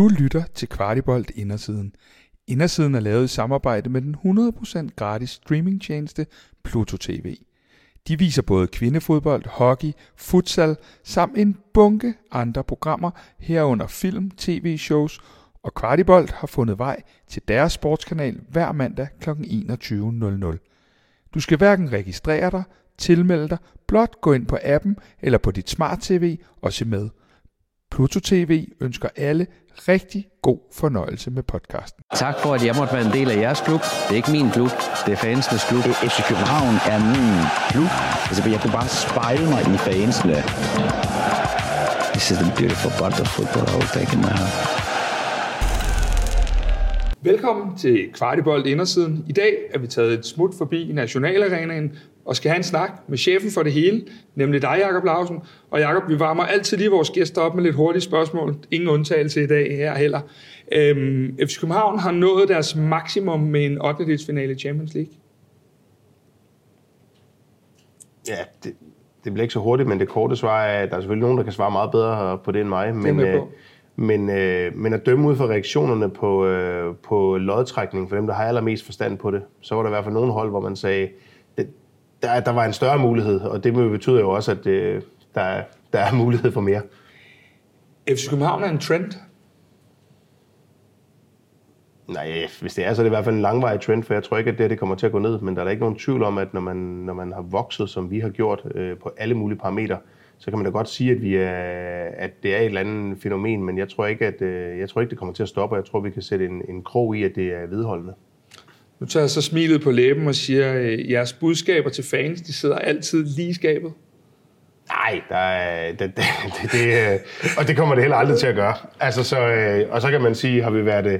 Du lytter til Kvartibolt Indersiden. Indersiden er lavet i samarbejde med den 100% gratis streamingtjeneste Pluto TV. De viser både kvindefodbold, hockey, futsal samt en bunke andre programmer herunder film, tv-shows og Kvartibolt har fundet vej til deres sportskanal hver mandag kl. 21.00. Du skal hverken registrere dig, tilmelde dig, blot gå ind på appen eller på dit smart-tv og se med. Pluto TV ønsker alle rigtig god fornøjelse med podcasten. Tak for, at jeg måtte være en del af jeres klub. Det er ikke min klub, det er fansenes klub. FC København er min klub. Altså, jeg kunne bare spejle mig i fansene. This is the beautiful part of football I will take in my heart. Velkommen til Kvartibold Indersiden. I dag er vi taget et smut forbi Nationalarenaen og skal have en snak med chefen for det hele, nemlig dig, Jakob Lausen. Og Jakob, vi varmer altid lige vores gæster op med lidt hurtige spørgsmål. Ingen undtagelse i dag her heller. Øhm, FC København har nået deres maksimum med en 8. finale i Champions League. Ja, det, det bliver ikke så hurtigt, men det korte svar er, at der er selvfølgelig nogen, der kan svare meget bedre på det end mig. Men, øh, men, øh, men at dømme ud fra reaktionerne på, øh, på lodtrækning, for dem, der har allermest forstand på det, så var der i hvert fald nogle hold, hvor man sagde, der, der var en større mulighed, og det betyder jo også, at øh, der, er- der er mulighed for mere. FC København er en trend. Nej, hvis det er, så er det i hvert fald en langvarig trend, for jeg tror ikke, at det, her, det kommer til at gå ned. Men der er da ikke nogen tvivl om, at når man, når man har vokset, som vi har gjort øh, på alle mulige parametre, så kan man da godt sige, at, vi er, at det er et eller andet fænomen, men jeg tror ikke, at øh, jeg tror ikke, det kommer til at stoppe, og jeg tror, vi kan sætte en, en krog i, at det er vedholdende. Nu tager jeg så smilet på læben og siger, at jeres budskaber til fans, de sidder altid lige i skabet. Nej, der er, det, det, det, det, øh, og det kommer det heller aldrig til at gøre. Altså, så, øh, og så kan man sige, har vi været, øh,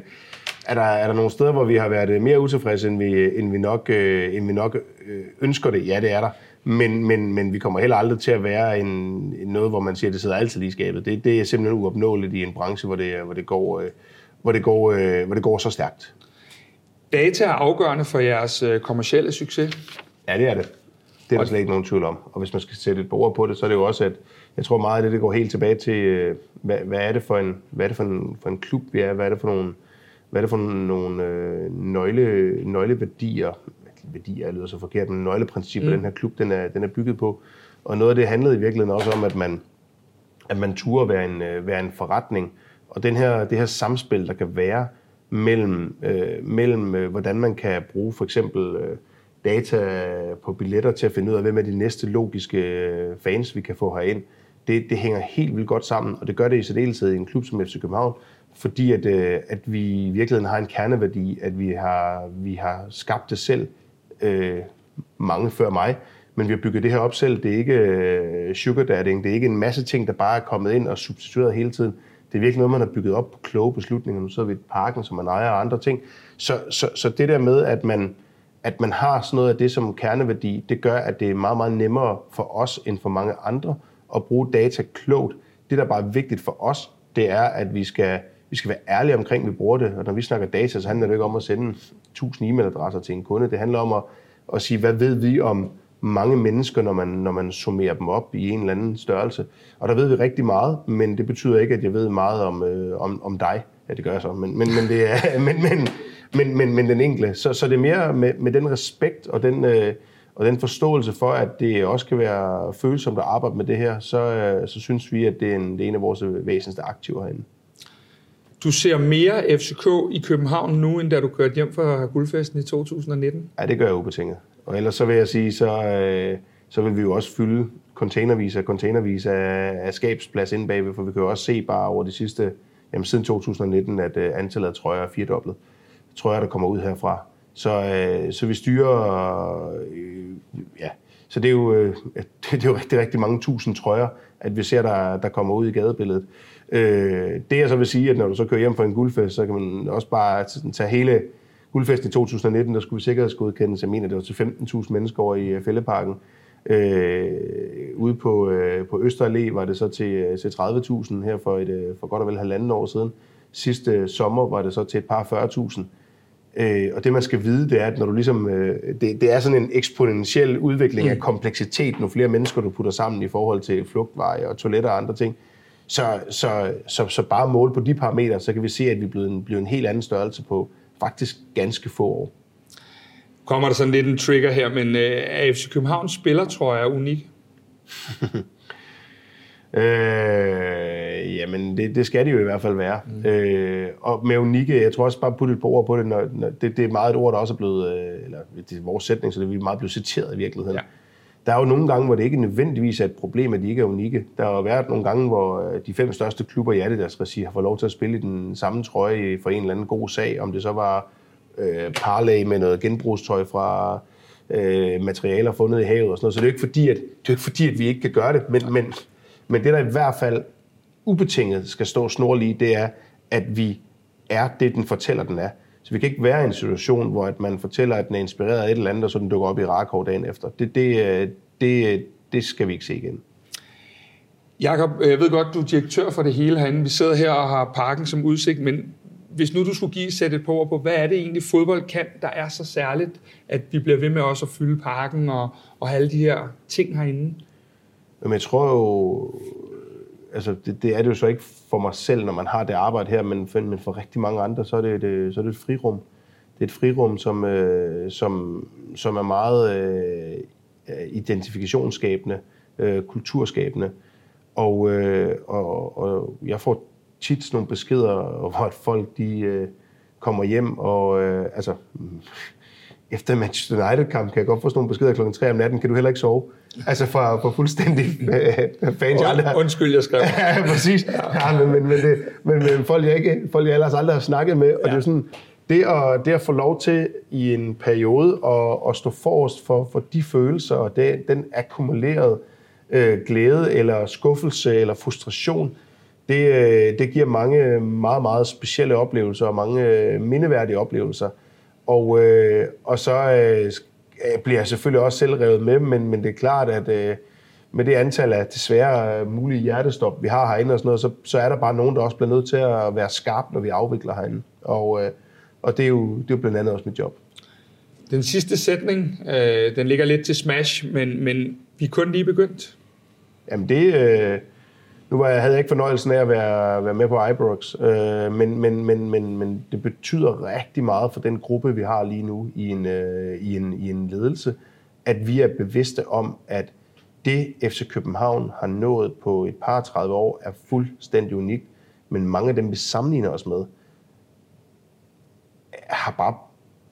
er, der, er der nogle steder, hvor vi har været øh, mere utilfredse, end vi, end vi nok, øh, end vi nok øh, ønsker det? Ja, det er der. Men, men, men vi kommer heller aldrig til at være en, en noget, hvor man siger, at det sidder altid lige i skabet. Det, det er simpelthen uopnåeligt i en branche, hvor det, hvor det, går, øh, hvor det, går, øh, hvor det går så stærkt. Data er afgørende for jeres øh, kommercielle succes. Ja, det er det. Det er der slet ikke nogen tvivl om. Og hvis man skal sætte et ord på det, så er det jo også, at jeg tror meget af det, det går helt tilbage til, øh, hvad, hvad er det for en, hvad er det for en, for en klub, vi er? Hvad er det for nogle, hvad er det for nogle øh, nøgle, nøgleværdier? Værdier lyder så forkert, men nøgleprincipper, mm. den her klub, den er, den er bygget på. Og noget af det handlede i virkeligheden også om, at man, at man turde være en, øh, være en forretning. Og den her, det her samspil, der kan være mellem, øh, mellem øh, hvordan man kan bruge for eksempel øh, data på billetter til at finde ud af, hvem er de næste logiske øh, fans, vi kan få herind, det, det hænger helt vildt godt sammen, og det gør det i særdeleshed i en klub som FC København, fordi at, øh, at vi i virkeligheden har en kerneværdi, at vi har, vi har skabt det selv, øh, mange før mig, men vi har bygget det her op selv. Det er ikke øh, sugar dating, det er ikke en masse ting, der bare er kommet ind og substitueret hele tiden. Det er virkelig noget, man har bygget op på kloge beslutninger. Nu sidder vi i parken, som man ejer og andre ting. Så, så, så det der med, at man, at man har sådan noget af det som kerneværdi, det gør, at det er meget, meget nemmere for os end for mange andre at bruge data klogt. Det, der bare er vigtigt for os, det er, at vi skal, vi skal være ærlige omkring, at vi bruger det. Og når vi snakker data, så handler det ikke om at sende 1000 e-mailadresser til en kunde. Det handler om at, at sige, hvad ved vi om mange mennesker, når man, når man summerer dem op i en eller anden størrelse. Og der ved vi rigtig meget, men det betyder ikke, at jeg ved meget om, øh, om, om dig. Ja, det gør jeg så, men, men, men, det er, men, men, men, men, men den enkelte. Så, så det er mere med, med den respekt og den, øh, og den forståelse for, at det også kan være følsomt at arbejde med det her, så, øh, så synes vi, at det er en, det er en af vores væsentligste aktiver herinde. Du ser mere FCK i København nu, end da du kørte hjem fra guldfesten i 2019. Ja, det gør jeg ubetinget. Og ellers så vil jeg sige, så, øh, så vil vi jo også fylde containervis af containervis af, af skabsplads inde bagved, for vi kan jo også se bare over de sidste, jamen siden 2019, at øh, antallet af trøjer er firedoblet. Trøjer, der kommer ud herfra. Så, øh, så vi styrer, øh, ja, så det er, jo, øh, det, det er jo rigtig, rigtig mange tusind trøjer, at vi ser, der, der kommer ud i gadebilledet. Øh, det jeg så vil sige, at når du så kører hjem fra en guldfest, så kan man også bare tage hele guldfesten i 2019, der skulle sikkerhedsgodkendes. Jeg mener, det var til 15.000 mennesker over i øh, Fælleparken. Øh, ude på, øh, på Øster Allé var det så til, øh, til 30.000 her for, et, øh, for godt og vel halvanden år siden. Sidste øh, sommer var det så til et par 40.000. Øh, og det man skal vide, det er, at når du ligesom, øh, det, det er sådan en eksponentiel udvikling af kompleksitet, nu flere mennesker du putter sammen i forhold til flugtveje og toiletter og andre ting, Så, så, så, så bare måle på de parametre, så kan vi se, at vi er blevet en, blevet en helt anden størrelse på faktisk ganske få år. Kommer der sådan lidt en trigger her, men øh, AFC København spiller, tror jeg, er unik. Øh, jamen, det, det skal de jo i hvert fald være. Mm. Øh, og med unikke, jeg tror også bare putte et par ord på det, når, når det, det er meget et ord, der også er blevet, øh, eller det er vores sætning, så det er meget blevet citeret i virkeligheden. Ja. Der er jo nogle gange, hvor det ikke nødvendigvis er et problem, at de ikke er unikke. Der har jo været nogle gange, hvor øh, de fem største klubber i Adidas regi har fået lov til at spille i den samme trøje for en eller anden god sag, om det så var øh, parlay med noget genbrugstøj fra øh, materialer fundet i havet og sådan noget. Så det er jo ikke fordi, at, det er ikke fordi, at vi ikke kan gøre det, men, men men det, der i hvert fald ubetinget skal stå snorlige, det er, at vi er det, den fortæller, den er. Så vi kan ikke være i en situation, hvor at man fortæller, at den er inspireret af et eller andet, og så den dukker op i Rakov dagen efter. Det, det, det, det skal vi ikke se igen. Jakob, jeg ved godt, du er direktør for det hele herinde. Vi sidder her og har parken som udsigt, men hvis nu du skulle give sætte et par ord på, hvad er det egentlig fodbold kan, der er så særligt, at vi bliver ved med også at fylde parken og, og have alle de her ting herinde? Men jeg tror jo, altså det, det er det jo så ikke for mig selv, når man har det arbejde her, men for, men for rigtig mange andre, så er det, et, så er det et frirum. Det er et frirum, som, øh, som, som er meget øh, identifikationsskabende, øh, kulturskabende. Og, øh, og, og jeg får tit sådan nogle beskeder, hvor folk de øh, kommer hjem og øh, altså efter Manchester United-kamp kan jeg godt få sådan nogle beskeder klokken 3 om natten, kan du heller ikke sove? Altså for, for fuldstændig øh, fans, jeg aldrig Undskyld, jeg skrev. ja, præcis. Ja, men, men, men, det, men, men folk, jeg ikke, folk, jeg ellers aldrig har snakket med, og ja. det er sådan, det at, det at få lov til i en periode at, at stå forrest for, for de følelser og det, den akkumulerede øh, glæde eller skuffelse eller frustration, det, øh, det giver mange meget, meget specielle oplevelser og mange øh, mindeværdige oplevelser. Og, øh, og så øh, bliver jeg selvfølgelig også selv revet med, men, men det er klart, at øh, med det antal af desværre mulige hjertestop, vi har herinde og sådan noget, så, så er der bare nogen, der også bliver nødt til at være skarp, når vi afvikler herinde. Og, øh, og det, er jo, det er jo blandt andet også mit job. Den sidste sætning, øh, den ligger lidt til smash, men, men vi er kun lige begyndt. Jamen det, øh, nu var jeg, havde jeg ikke fornøjelsen af at være, være med på Ibrox, øh, men, men, men, men, men det betyder rigtig meget for den gruppe, vi har lige nu i en, øh, i en, i en ledelse, at vi er bevidste om, at det FC København har nået på et par 30 år, er fuldstændig unikt, men mange af dem, vi sammenligner os med, har bare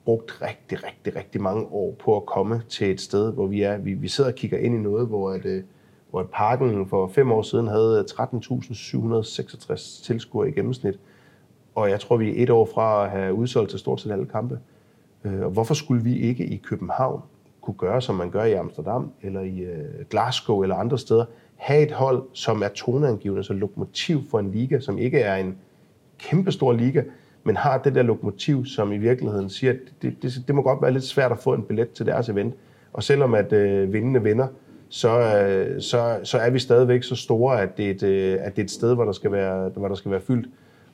brugt rigtig, rigtig, rigtig mange år på at komme til et sted, hvor vi er. Vi, vi sidder og kigger ind i noget, hvor at, øh, hvor parken for fem år siden havde 13.766 tilskuere i gennemsnit. Og jeg tror, vi er et år fra at have udsolgt til stort set alle kampe. Øh, og hvorfor skulle vi ikke i København kunne gøre, som man gør i Amsterdam, eller i øh, Glasgow, eller andre steder, have et hold, som er toneangivende, så lokomotiv for en liga, som ikke er en kæmpestor liga, men har det der lokomotiv, som i virkeligheden siger, at det, det, det må godt være lidt svært at få en billet til deres event. Og selvom at øh, vindende vinder, så, øh, så, så er vi stadigvæk så store, at det, er et, øh, at det er et sted, hvor der, skal være, hvor der skal være fyldt.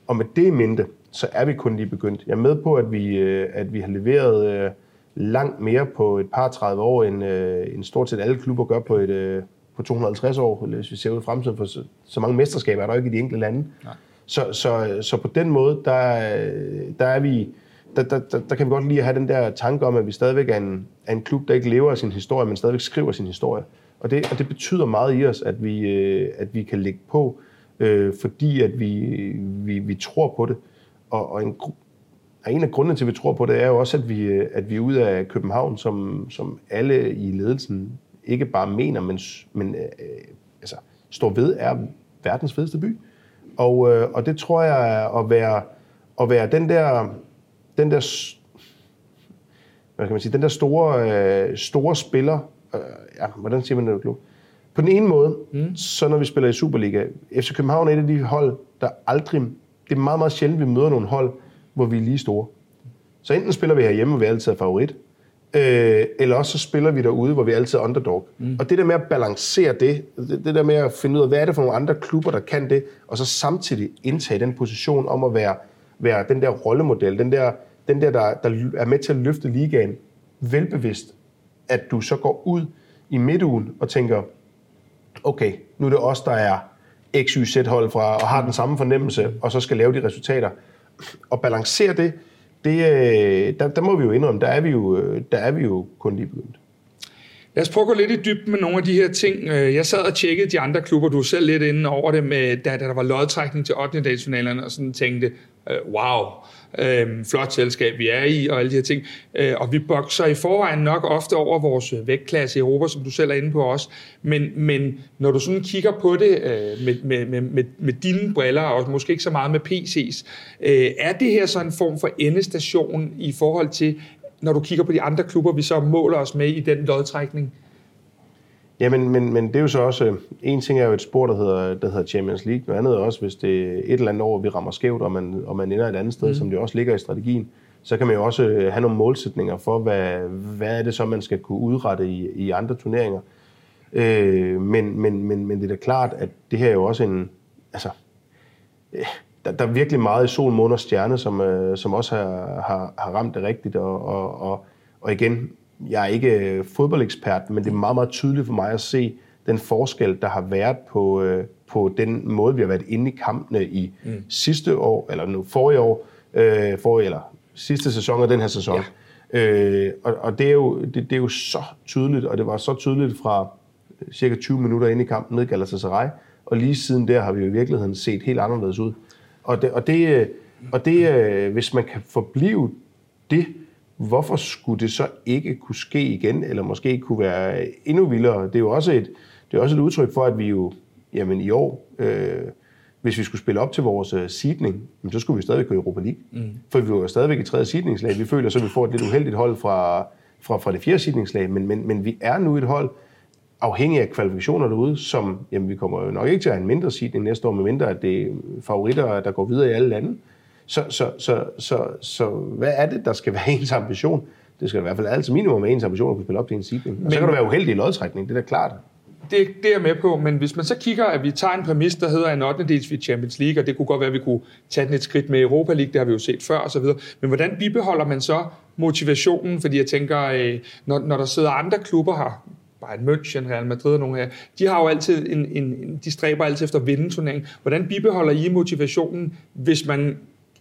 Og med det mente, så er vi kun lige begyndt. Jeg er med på, at vi, øh, at vi har leveret langt mere på et par 30 år, end, end stort set alle klubber gør på, et, på 250 år, hvis vi ser ud i fremtiden. For så, så mange mesterskaber er der ikke i de enkelte lande. Nej. Så, så, så på den måde, der, der er vi... Der, der, der, der kan vi godt lige have den der tanke om, at vi stadigvæk er en, er en klub, der ikke lever af sin historie, men stadigvæk skriver sin historie. Og det, og det betyder meget i os, at vi, øh, at vi kan lægge på, øh, fordi at vi, vi, vi tror på det. Og, og en, og en af grundene til, at vi tror på det, er jo også, at vi, øh, at vi er ude af København, som, som alle i ledelsen ikke bare mener, men, men øh, øh, altså, står ved, er verdens fedeste by. Og, øh, og det tror jeg er at være, at være den der, den der, hvad kan man sige, den der store, øh, store spiller, øh, ja, hvordan siger man det klub? På den ene måde, mm. så når vi spiller i Superliga, FC København er et af de hold, der aldrig, det er meget, meget sjældent, vi møder nogle hold, hvor vi er lige store. Så enten spiller vi herhjemme, hvor vi altid er favorit, øh, eller også så spiller vi derude, hvor vi altid er underdog. Mm. Og det der med at balancere det, det, det der med at finde ud af, hvad er det for nogle andre klubber, der kan det, og så samtidig indtage den position om at være, være den der rollemodel, den der, den der, der, der er med til at løfte ligaen, velbevidst, at du så går ud i midtugen og tænker, okay, nu er det os, der er x, y, hold fra, og har den samme fornemmelse, og så skal lave de resultater. Og balancere det, det øh, der, der må vi jo indrømme, der er vi jo, øh, der er vi jo kun lige begyndt. Lad os prøve at gå lidt i dybden med nogle af de her ting. Øh, jeg sad og tjekkede de andre klubber, du var selv lidt inde over det, med, da, da der var lodtrækning til 8. dagsfinalerne, og sådan tænkte, wow, øh, flot selskab, vi er i, og alle de her ting. Øh, og vi bokser i forvejen nok ofte over vores vægtklasse i Europa, som du selv er inde på også. Men, men når du sådan kigger på det øh, med, med, med, med, med dine briller, og måske ikke så meget med PC's, øh, er det her så en form for endestation i forhold til, når du kigger på de andre klubber, vi så måler os med i den lodtrækning? Ja, men, men, det er jo så også, en ting er jo et spor, der hedder, der hedder Champions League, noget andet er også, hvis det er et eller andet år, vi rammer skævt, og man, og man ender et andet sted, mm. som det også ligger i strategien, så kan man jo også øh, have nogle målsætninger for, hvad, hvad er det så, man skal kunne udrette i, i andre turneringer. Øh, men, men, men, men det er da klart, at det her er jo også en, altså, øh, der, der er virkelig meget i sol, måne og stjerne, som, øh, som også har, har, har ramt det rigtigt, og, og, og, og igen, jeg er ikke øh, fodboldekspert, men det er meget, meget tydeligt for mig at se den forskel, der har været på, øh, på den måde, vi har været inde i kampene i mm. sidste år, eller nu forrige år, øh, forrige, eller sidste sæson og den her sæson. Ja. Øh, og og det, er jo, det, det er jo så tydeligt, og det var så tydeligt fra cirka 20 minutter inde i kampen ned Galatasaray, og lige siden der har vi jo i virkeligheden set helt anderledes ud. Og det, og det, øh, og det hvis man kan forblive det, hvorfor skulle det så ikke kunne ske igen, eller måske kunne være endnu vildere? Det er jo også et, det er også et udtryk for, at vi jo jamen, i år, øh, hvis vi skulle spille op til vores uh, seedning, så skulle vi stadig gå i Europa League. Mm. For vi var jo stadigvæk i tredje seedningslag. Vi føler så, at vi får et lidt uheldigt hold fra, fra, fra det fjerde seedningslag, men, men, men vi er nu et hold, afhængig af kvalifikationer derude, som jamen, vi kommer jo nok ikke til at have en mindre seedning næste år, medmindre at det er favoritter, der går videre i alle lande. Så, så, så, så, så hvad er det, der skal være ens ambition? Det skal i hvert fald altid minimum være ens ambition at kunne spille op til en seedning. Men, så kan du være uheldig i lodtrækning, det er da klart. Det, det er jeg med på, men hvis man så kigger, at vi tager en præmis, der hedder en 8. dels ved Champions League, og det kunne godt være, at vi kunne tage den et skridt med Europa League, det har vi jo set før osv., men hvordan bibeholder man så motivationen? Fordi jeg tænker, øh, når, når der sidder andre klubber her, Bayern München, Real Madrid og nogle her, de har jo altid en, en, de stræber altid efter at vinde turneringen. Hvordan bibeholder I motivationen, hvis man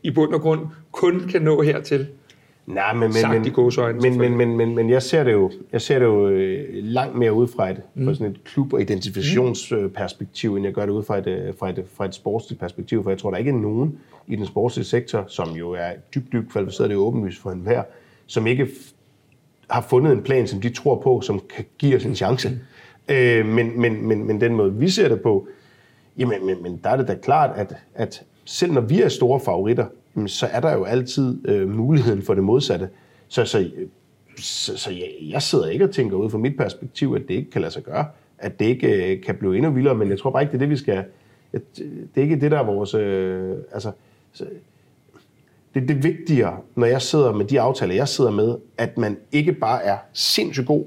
i bund og grund kun kan nå hertil. Nej, men, men, men, øjne, men, men, men, men, men jeg ser det jo, jeg ser det jo øh, langt mere ud fra et, mm. fra sådan et klub- og identifikationsperspektiv, mm. end jeg gør det ud fra et, øh, fra et, fra et sportsligt perspektiv, for jeg tror, der ikke er nogen i den sportslige sektor, som jo er dybt, dybt kvalificeret, det er åbenlyst for enhver, som ikke har fundet en plan, som de tror på, som kan give os en chance. Mm. Øh, men, men, men, men den måde, vi ser det på, jamen, men, men der er det da klart, at, at, selv når vi er store favoritter, så er der jo altid øh, muligheden for det modsatte. Så, så, så, så jeg, jeg sidder ikke og tænker ud fra mit perspektiv, at det ikke kan lade sig gøre, at det ikke øh, kan blive endnu vildere, men jeg tror bare ikke, det er det, vi skal... At, det er ikke det, der er vores... Øh, altså, så, det er det vigtigere, når jeg sidder med de aftaler, jeg sidder med, at man ikke bare er sindssygt god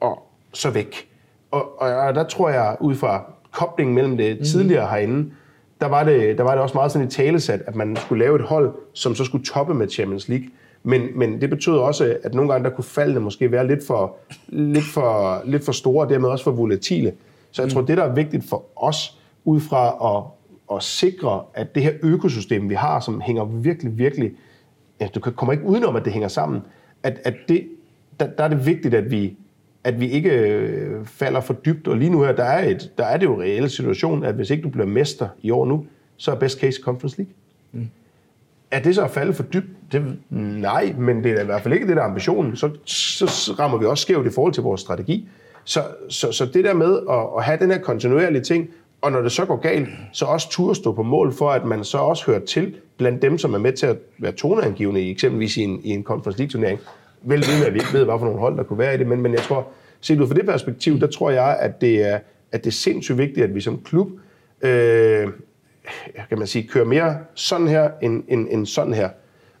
og så væk. Og, og, og der tror jeg, ud fra koblingen mellem det mm. tidligere herinde, der var, det, der var det også meget sådan et talesat, at man skulle lave et hold, som så skulle toppe med Champions League. Men, men det betød også, at nogle gange der kunne faldene måske være lidt for, lidt for, lidt for store, og dermed også for volatile. Så jeg tror, mm. det der er vigtigt for os, ud fra at, at sikre, at det her økosystem, vi har, som hænger virkelig, virkelig, ja, du kommer ikke udenom, at det hænger sammen, at, at det, der, der er det vigtigt, at vi, at vi ikke øh, falder for dybt. Og lige nu her, der er, et, der er det jo reelle situation, at hvis ikke du bliver mester i år nu, så er best case Conference League. Mm. Er det så at falde for dybt? Det, nej, men det er i hvert fald ikke det, der er ambitionen. Så, så rammer vi også skævt i forhold til vores strategi. Så, så, så det der med at, at have den her kontinuerlige ting, og når det så går galt, så også turde stå på mål for, at man så også hører til blandt dem, som er med til at være toneangivende, eksempelvis i en, i en Conference League-turnering, vel ved, at vi ikke ved, hvad for nogle hold, der kunne være i det, men, men jeg tror, set ud fra det perspektiv, der tror jeg, at det er, at det er sindssygt vigtigt, at vi som klub, øh, kan man sige, kører mere sådan her, end, end, end sådan her.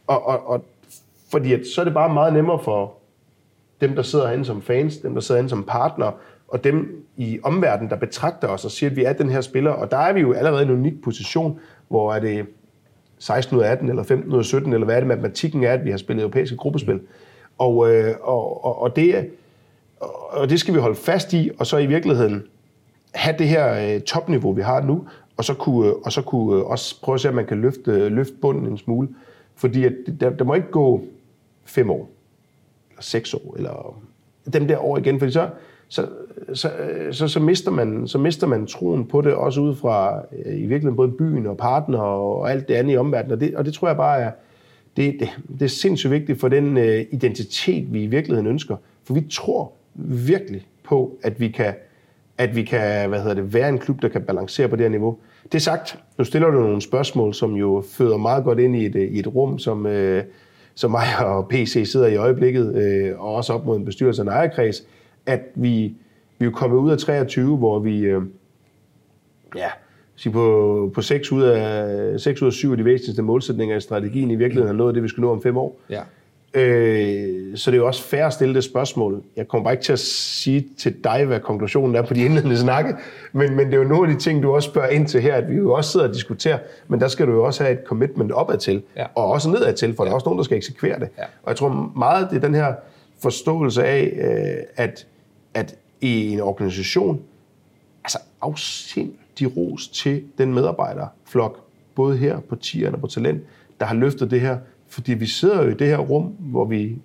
Og, og, og fordi at, så er det bare meget nemmere for dem, der sidder herinde som fans, dem, der sidder herinde som partner, og dem i omverdenen, der betragter os og siger, at vi er den her spiller. Og der er vi jo allerede i en unik position, hvor er det 16 ud af 18, eller 15 ud af 17, eller hvad er det matematikken er, at vi har spillet europæiske gruppespil. Og, øh, og, og, og, det, og det skal vi holde fast i, og så i virkeligheden have det her øh, topniveau, vi har nu, og så kunne, øh, og så kunne øh, også prøve at se, om man kan løfte, øh, løfte bunden en smule. Fordi at der, der må ikke gå fem år, eller seks år, eller dem der år igen, fordi så, så, så, så, så, mister man, så mister man troen på det, også ud fra i virkeligheden både byen og partner og alt det andet i omverdenen. Og det, og det tror jeg bare er, det, det, det er sindssygt vigtigt for den øh, identitet, vi i virkeligheden ønsker. For vi tror virkelig på, at vi kan, at vi kan hvad hedder det, være en klub, der kan balancere på det her niveau. Det sagt, nu stiller du nogle spørgsmål, som jo føder meget godt ind i et, øh, i et rum, som, øh, som mig og PC sidder i øjeblikket, øh, og også op mod en bestyrelse og en ejerkreds, at vi, vi er kommet ud af 23, hvor vi, Øh, ja, sige på, på 6, ud af, 6 ud af 7 af de væsentligste målsætninger i strategien i virkeligheden har nået det, vi skal nå om 5 år. Ja. Øh, så det er jo også fair at stille det spørgsmål. Jeg kommer bare ikke til at sige til dig, hvad konklusionen er på de indledende snakke, men, men det er jo nogle af de ting, du også spørger ind til her, at vi jo også sidder og diskuterer, men der skal du jo også have et commitment opad til, ja. og også nedad til, for ja. der er også nogen, der skal eksekvere det. Ja. Og jeg tror meget, det er den her forståelse af, øh, at, at i en organisation, altså afsind de ros til den medarbejderflok, både her på Tieren og på Talent, der har løftet det her. Fordi vi sidder jo i det her rum, hvor vi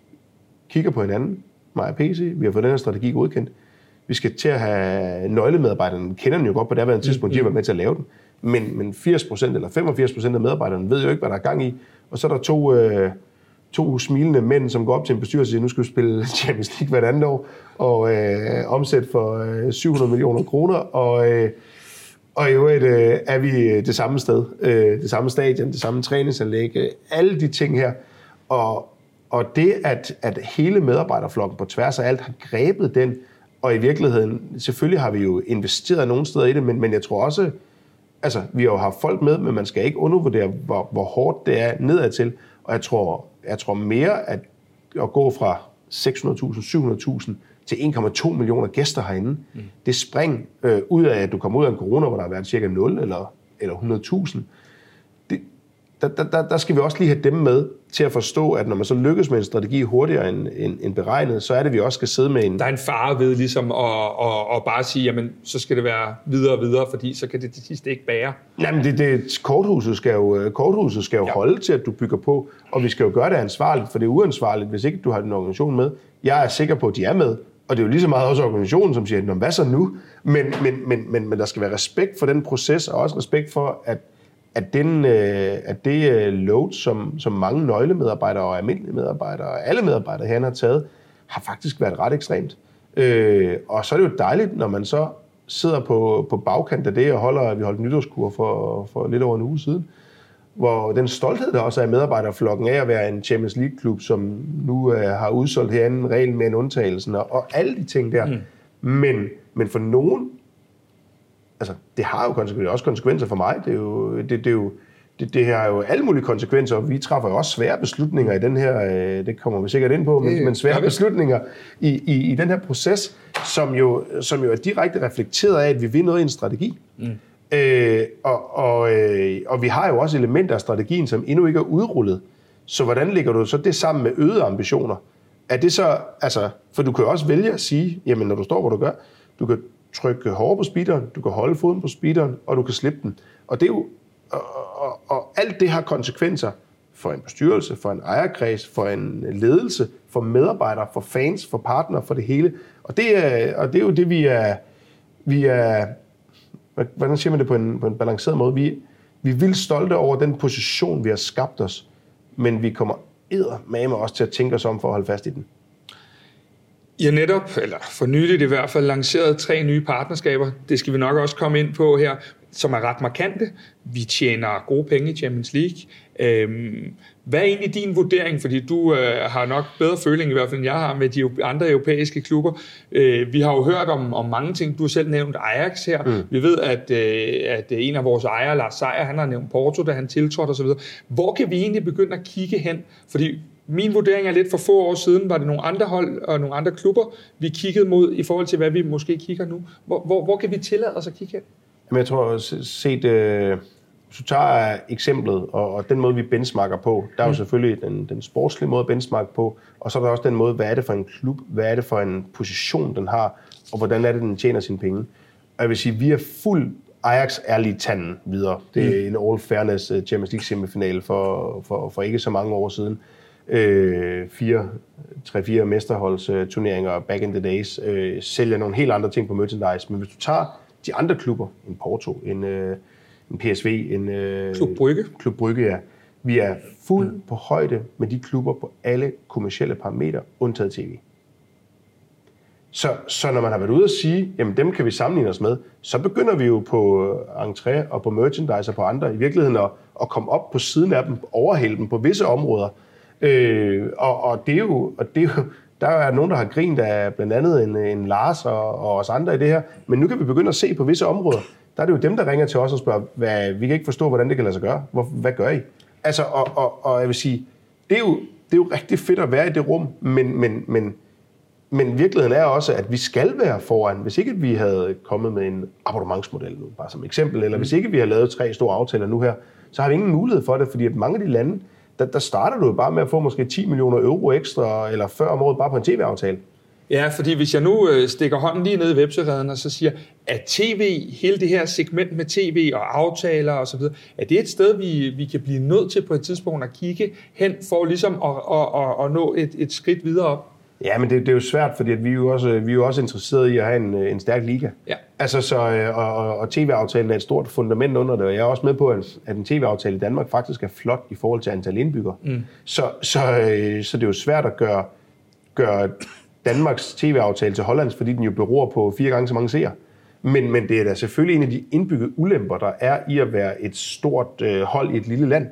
kigger på hinanden, mig og PC, vi har fået den her strategi godkendt. Vi skal til at have nøglemedarbejderne, kender den jo godt på det her tidspunkt, de har været med til at lave den. Men, men 80% eller 85% af medarbejderne ved jo ikke, hvad der er gang i. Og så er der to, øh, to smilende mænd, som går op til en bestyrelse og siger, nu skal vi spille Champions League hvert andet år, og øh, omsætte for øh, 700 millioner kroner, og øh, og i øvrigt øh, er vi øh, det samme sted, øh, det samme stadion, det samme træningsanlæg, øh, alle de ting her. Og, og det, at, at hele medarbejderflokken på tværs af alt har grebet den, og i virkeligheden, selvfølgelig har vi jo investeret nogle steder i det, men, men jeg tror også, altså vi har jo haft folk med, men man skal ikke undervurdere, hvor, hvor hårdt det er nedad til. Og jeg tror, jeg tror mere, at at gå fra 600.000, 700.000 til 1,2 millioner gæster herinde. Mm. Det spring øh, ud af, at du kommer ud af en corona, hvor der har været cirka 0 eller, eller 100.000, der, der, der, der skal vi også lige have dem med til at forstå, at når man så lykkes med en strategi hurtigere end, end, end beregnet, så er det, vi også skal sidde med en... Der er en fare ved ligesom at, at, at bare sige, jamen, så skal det være videre og videre, fordi så kan det til sidst ikke bære. Jamen, det, det, korthuset skal jo, korthuset skal jo ja. holde til, at du bygger på, og vi skal jo gøre det ansvarligt, for det er uansvarligt, hvis ikke du har en organisation med. Jeg er sikker på, at de er med, og det er jo lige så meget også organisationen, som siger, hvad så nu? Men, men, men, men, men der skal være respekt for den proces, og også respekt for, at at, den, øh, at det øh, load, som, som mange nøglemedarbejdere og almindelige medarbejdere og alle medarbejdere her har taget, har faktisk været ret ekstremt. Øh, og så er det jo dejligt, når man så sidder på, på bagkant af det og holder, at vi holdt nytårskur for, for lidt over en uge siden, hvor den stolthed, der også er i medarbejderflokken af at være en Champions League-klub, som nu øh, har udsolgt herinde reglen med en undtagelse, og, og alle de ting der. Mm. Men, men for nogen altså, det har jo konsekvenser, også konsekvenser for mig. Det, er jo, det, det, er jo, det, det har jo alle mulige konsekvenser, og vi træffer jo også svære beslutninger i den her, øh, det kommer vi sikkert ind på, men, men svære beslutninger i, i, i den her proces, som jo, som jo er direkte reflekteret af, at vi vil noget i en strategi. Mm. Øh, og, og, øh, og vi har jo også elementer af strategien, som endnu ikke er udrullet. Så hvordan lægger du så det sammen med øgede ambitioner? Er det så, altså, for du kan jo også vælge at sige, jamen når du står, hvor du gør, du kan trykke hårdere på speederen, du kan holde foden på speederen, og du kan slippe den. Og det er jo, og, og, og alt det har konsekvenser for en bestyrelse, for en ejerkreds, for en ledelse, for medarbejdere, for fans, for partnere, for det hele. Og det er, og det er jo det, vi er, vi er, hvordan siger man det på en, på en balanceret måde, vi, vi vil stolte over den position, vi har skabt os, men vi kommer med også til at tænke os om for at holde fast i den. I har netop, eller for nyligt i hvert fald, lanceret tre nye partnerskaber. Det skal vi nok også komme ind på her, som er ret markante. Vi tjener gode penge i Champions League. Øhm, hvad er egentlig din vurdering? Fordi du øh, har nok bedre føling i hvert fald, end jeg har med de andre europæiske klubber. Øh, vi har jo hørt om, om mange ting. Du har selv nævnt Ajax her. Mm. Vi ved, at, øh, at en af vores ejere, Lars Seier, han har nævnt Porto, da han tiltrådte osv. Hvor kan vi egentlig begynde at kigge hen? Fordi min vurdering er lidt for få år siden, var det nogle andre hold og nogle andre klubber, vi kiggede mod i forhold til, hvad vi måske kigger nu. Hvor, hvor, hvor kan vi tillade os at kigge hen? Jamen, jeg tror, set, øh, hvis du tager eksemplet, og, og den måde, vi benchmarker på, der er jo mm. selvfølgelig den, den sportslige måde at benchmarke på, og så er der også den måde, hvad er det for en klub, hvad er det for en position, den har, og hvordan er det, den tjener sine penge. Og jeg vil sige, vi er fuld Ajax er lige tanden videre. Det er mm. en all fairness øh, Champions League semifinal for, for, for ikke så mange år siden. Øh, fire, tre-fire mesterholdsturneringer back in the days. Øh, sælger nogle helt andre ting på merchandise. Men hvis du tager de andre klubber, en Porto, en, øh, en PSV, en... Øh, Klub Brygge. Klub Brygge, ja. Vi er fuld på højde med de klubber på alle kommersielle parametre, undtaget tv. Så, så når man har været ude og sige, jamen dem kan vi sammenligne os med, så begynder vi jo på entré og på merchandise og på andre i virkeligheden at, at komme op på siden af dem, overhælde dem på visse områder. Øh, og, og, det er jo, og det er jo, der er nogen, der har grint af blandt andet en, en Lars og, og os andre i det her, men nu kan vi begynde at se på visse områder. Der er det jo dem, der ringer til os og spørger, hvad, vi kan ikke forstå, hvordan det kan lade sig gøre. Hvor, hvad gør I? Altså, og, og, og jeg vil sige, det er, jo, det er jo rigtig fedt at være i det rum, men, men, men men virkeligheden er også, at vi skal være foran. Hvis ikke vi havde kommet med en abonnementsmodel nu, bare som eksempel, eller hvis ikke vi har lavet tre store aftaler nu her, så har vi ingen mulighed for det, fordi at mange af de lande, der, der starter du jo bare med at få måske 10 millioner euro ekstra, eller før om året bare på en tv-aftale. Ja, fordi hvis jeg nu øh, stikker hånden lige ned i websereden og så siger, at tv, hele det her segment med tv og aftaler osv., er det et sted, vi, vi kan blive nødt til på et tidspunkt at kigge hen for ligesom at, at, at, at nå et, et skridt videre op? Ja, men det, det er jo svært, fordi at vi, er jo også, vi er jo også interesseret i at have en, en stærk liga. Ja. Altså, så, og, og, og tv-aftalen er et stort fundament under det, og jeg er også med på, at, at en tv-aftale i Danmark faktisk er flot i forhold til antal indbyggere. Mm. Så, så, øh, så det er jo svært at gøre, gøre Danmarks tv-aftale til Hollands, fordi den jo beror på fire gange så mange seere. Men, men det er da selvfølgelig en af de indbyggede ulemper, der er i at være et stort øh, hold i et lille land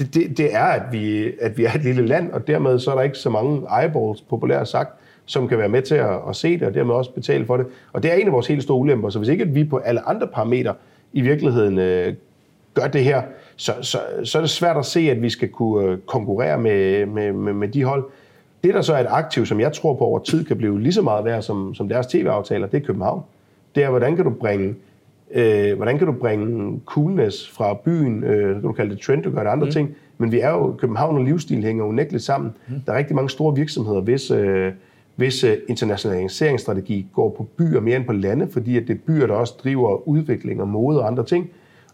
det, det, det er, at vi, at vi er et lille land, og dermed så er der ikke så mange eyeballs, populært sagt, som kan være med til at, at se det, og dermed også betale for det. Og det er en af vores helt store ulemper. Så hvis ikke at vi på alle andre parametre i virkeligheden øh, gør det her, så, så, så er det svært at se, at vi skal kunne øh, konkurrere med, med, med, med de hold. Det, der så er et aktiv, som jeg tror på over tid kan blive lige så meget værd som, som deres tv-aftaler, det er København. Det er, hvordan kan du bringe Øh, hvordan kan du bringe coolness fra byen, øh, kan du kalde det trend, du gør det andre mm. ting, men vi er jo, København og livsstil hænger unægteligt sammen. Mm. Der er rigtig mange store virksomheder, hvis, øh, hvis øh, internationaliseringsstrategi går på byer mere end på lande, fordi at det er byer, der også driver udvikling og mode og andre ting.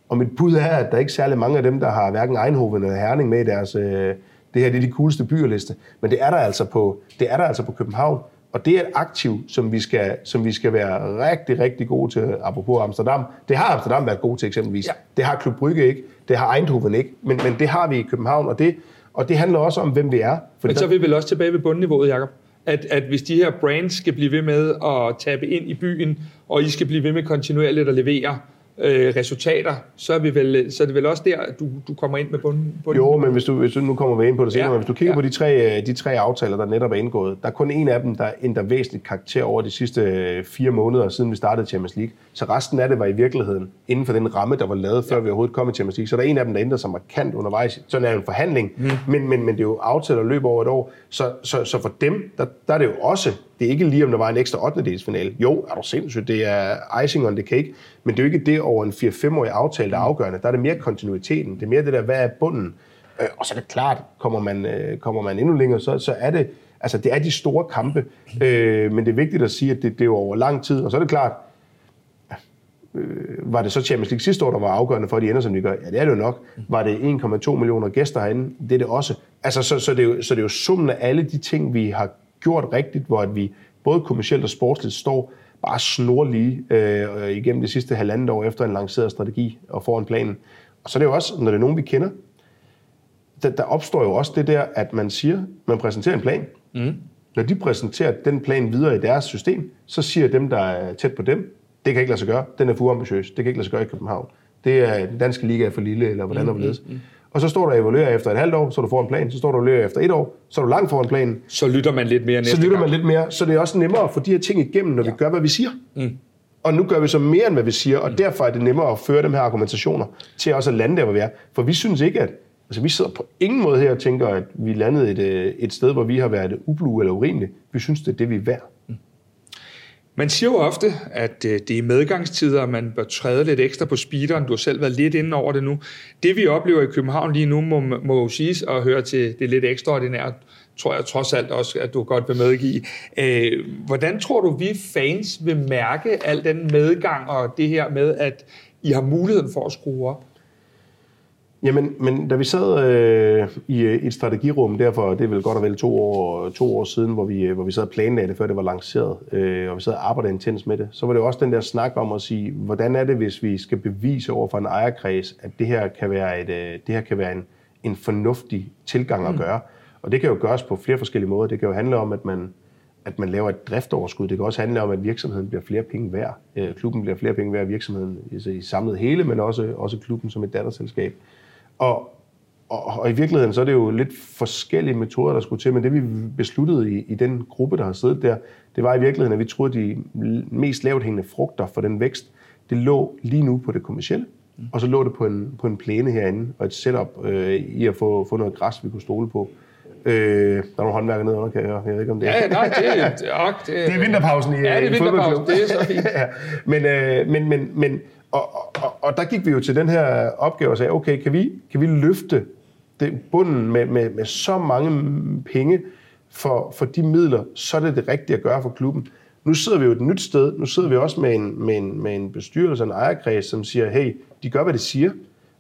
Og mit bud er, at der er ikke særlig mange af dem, der har hverken Eindhoven eller Herning med i deres, øh, det her det er de cooleste byerliste, men det er der altså på, det er der altså på København. Og det er et aktiv, som vi skal, som vi skal være rigtig, rigtig gode til, apropos Amsterdam. Det har Amsterdam været god til eksempelvis. Ja. Det har Klub Brygge ikke. Det har Eindhoven ikke. Men, men det har vi i København, og det, og det handler også om, hvem vi er. For men så er vi vel også tilbage ved bundniveauet, Jacob? At, at hvis de her brands skal blive ved med at tabe ind i byen, og I skal blive ved med kontinuerligt at levere, øh, resultater, så er, vi vel, så er det vel også der, du, du kommer ind med bunden. bunden. Jo, men hvis du, hvis du, nu kommer vi ind på det senere, ja. men hvis du kigger ja. på de tre, øh, de tre aftaler, der netop er indgået, der er kun en af dem, der ændrer væsentligt karakter over de sidste øh, fire måneder, siden vi startede Champions League. Så resten af det var i virkeligheden inden for den ramme, der var lavet, før ja. vi overhovedet kom i Champions League. Så der er en af dem, der ændrer sig markant undervejs. Sådan er en forhandling, mm. men, men, men det er jo aftaler, løber over et år. Så, så, så for dem, der, der er det jo også det er ikke lige, om der var en ekstra 8. finale. Jo, er du sindssygt, det er icing on the cake, men det er jo ikke det over en 4-5-årig aftale, der er afgørende. Der er det mere kontinuiteten, det er mere det der, hvad er bunden? Øh, og så er det klart, kommer man, øh, kommer man endnu længere, så, så er det, altså det er de store kampe, øh, men det er vigtigt at sige, at det, det er jo over lang tid, og så er det klart, øh, var det så Champions League sidste år, der var afgørende for, at de ender, som de gør? Ja, det er det jo nok. Var det 1,2 millioner gæster herinde? Det er det også. Altså, så, så, det er jo, så det er jo summen af alle de ting, vi har gjort rigtigt, hvor at vi både kommercielt og sportsligt står bare snorlige øh, igennem det sidste halvandet år efter en lanceret strategi og foran planen. Og så er det jo også, når det er nogen, vi kender, der, der opstår jo også det der, at man siger, man præsenterer en plan. Mm. Når de præsenterer den plan videre i deres system, så siger dem, der er tæt på dem, det kan ikke lade sig gøre, den er for ambitiøs, det kan ikke lade sig gøre i København. Det er, den danske liga er for lille, eller hvordan mm, der mm, mm. Og så står du og evaluerer efter et halvt år, så du får en plan. Så står du og evaluerer efter et år, så er du langt foran planen. Så lytter man lidt mere næste Så lytter man lidt mere. Så det er også nemmere at få de her ting igennem, når ja. vi gør, hvad vi siger. Mm. Og nu gør vi så mere, end hvad vi siger, og mm. derfor er det nemmere at føre dem her argumentationer til også at lande der, hvor vi er. For vi synes ikke, at Altså, vi sidder på ingen måde her og tænker, at vi landede et, øh, et sted, hvor vi har været ublu eller urimeligt. Vi synes, det er det, vi er værd. Man siger jo ofte, at øh, det er medgangstider, og man bør træde lidt ekstra på speederen. Du har selv været lidt inde over det nu. Det vi oplever i København lige nu, må, må jo siges at høre til det lidt ekstraordinært, tror jeg trods alt også, at du godt vil medgive. Øh, hvordan tror du, vi fans vil mærke al den medgang og det her med, at I har muligheden for at skrue op? Jamen, men da vi sad øh, i øh, et strategirum, derfor det er vel godt og vel to år, to år siden, hvor vi, øh, hvor vi sad og planlagde det, før det var lanceret, øh, og vi sad og arbejdede intens med det, så var det jo også den der snak om at sige, hvordan er det, hvis vi skal bevise over for en ejerkreds, at det her kan være, et, øh, det her kan være en, en fornuftig tilgang at mm. gøre. Og det kan jo gøres på flere forskellige måder. Det kan jo handle om, at man, at man laver et driftoverskud. Det kan også handle om, at virksomheden bliver flere penge værd. Øh, klubben bliver flere penge værd, virksomheden altså i samlet hele, men også, også klubben som et datterselskab. Og, og, og i virkeligheden så er det jo lidt forskellige metoder, der skulle til, men det vi besluttede i, i den gruppe, der har siddet der, det var i virkeligheden, at vi troede, de mest lavt hængende frugter for den vækst, det lå lige nu på det kommercielle, mm. og så lå det på en, på en plæne herinde, og et setup øh, i at få, få noget græs, vi kunne stole på. Øh, der er nogle håndværker nede under, kan jeg høre. Jeg ved ikke, om det er... Ja, nej, det, er, det, er, det, er, det er vinterpausen i, ja, det er i vinterpausen, det er så fint. ja, men, øh, men, men, men og, og, og der gik vi jo til den her opgave og sagde, okay, kan vi, kan vi løfte den bunden med, med, med så mange penge for, for de midler, så er det det rigtige at gøre for klubben. Nu sidder vi jo et nyt sted. Nu sidder vi også med en, med en, med en bestyrelse en ejerkreds, som siger, hey, de gør, hvad de siger.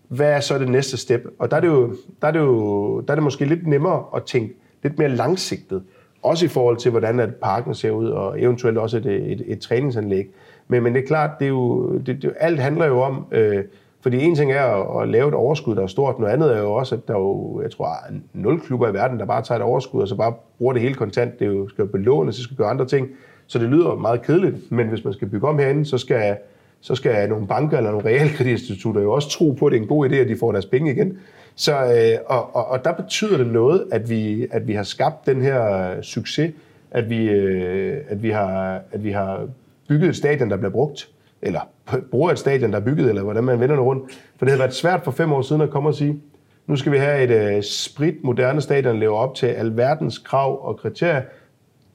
Hvad er så det næste step? Og der er det jo, der er det jo der er det måske lidt nemmere at tænke lidt mere langsigtet. Også i forhold til, hvordan at parken ser ud, og eventuelt også et, et, et træningsanlæg. Men, men det er klart, det er jo, det, det, alt handler jo om, øh, fordi en ting er at, at lave et overskud, der er stort, noget andet er jo også, at der er jo, jeg tror, nul klubber i verden, der bare tager et overskud, og så bare bruger det hele kontant. Det er jo, skal jo belånes, det skal gøre andre ting. Så det lyder meget kedeligt, men hvis man skal bygge om herinde, så skal, så skal nogle banker eller nogle realkreditinstitutter jo også tro på, at det er en god idé, at de får deres penge igen. Så, øh, og, og, og der betyder det noget, at vi, at vi har skabt den her succes, at vi, øh, at vi, har, at vi har bygget et stadion, der bliver brugt, eller bruger et stadion, der er bygget, eller hvordan man vender det rundt. For det havde været svært for fem år siden at komme og sige, nu skal vi have et uh, sprit moderne stadion, der lever op til alverdens krav og kriterier.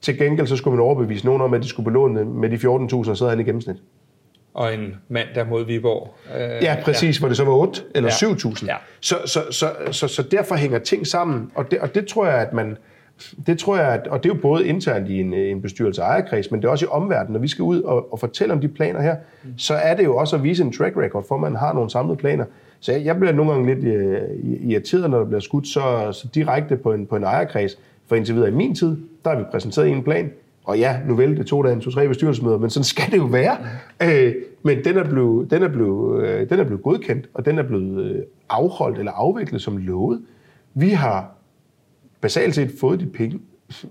Til gengæld så skulle man overbevise nogen om, at de skulle belåne med de 14.000, og så havde han i gennemsnit. Og en mandag mod Viborg. Øh, ja, præcis, ja. hvor det så var 8 eller ja. 7.000. Ja. Så, så, så, så, så derfor hænger ting sammen, og det, og det tror jeg, at man, det tror jeg, at, og det er jo både internt i en, en bestyrelse ejerkreds, men det er også i omverdenen. Når vi skal ud og, og fortælle om de planer her, mm. så er det jo også at vise en track record, for man har nogle samlede planer. Så jeg, jeg bliver nogle gange lidt uh, irriteret, når der bliver skudt så, så direkte på en, på en ejerkreds. For indtil videre i min tid, der har vi præsenteret en plan, og ja, nu vel, det tog da en to-tre bestyrelsesmøder, men sådan skal det jo være. Mm. Øh, men den er, blevet, den, er blevet, øh, den er blevet godkendt, og den er blevet øh, afholdt eller afviklet som lovet. Vi har basalt set fået de penge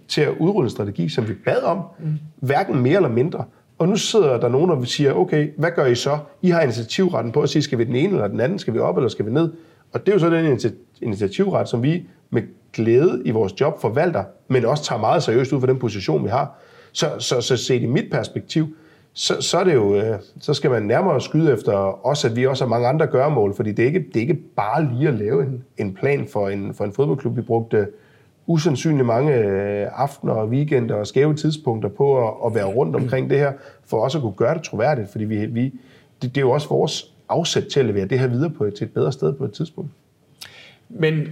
til at udrulle en strategi, som vi bad om, mm. hverken mere eller mindre. Og nu sidder der nogen og siger, okay, hvad gør I så? I har initiativretten på at sige, skal vi den ene eller den anden, skal vi op eller skal vi ned? Og det er jo så den initiativret, som vi med glæde i vores job forvalter, men også tager meget seriøst ud for den position, vi har. Så, så, så set i mit perspektiv, så, så, er det jo, øh, så skal man nærmere skyde efter os, at vi også har mange andre gørmål, fordi det er ikke, det er ikke bare lige at lave en, en plan for en, for en fodboldklub. Vi brugte usandsynligt mange øh, aftener og weekender og skæve tidspunkter på at, at være rundt omkring det her, for også at kunne gøre det troværdigt, fordi vi, vi, det, det er jo også vores afsæt til at levere det her videre på et, til et bedre sted på et tidspunkt. Men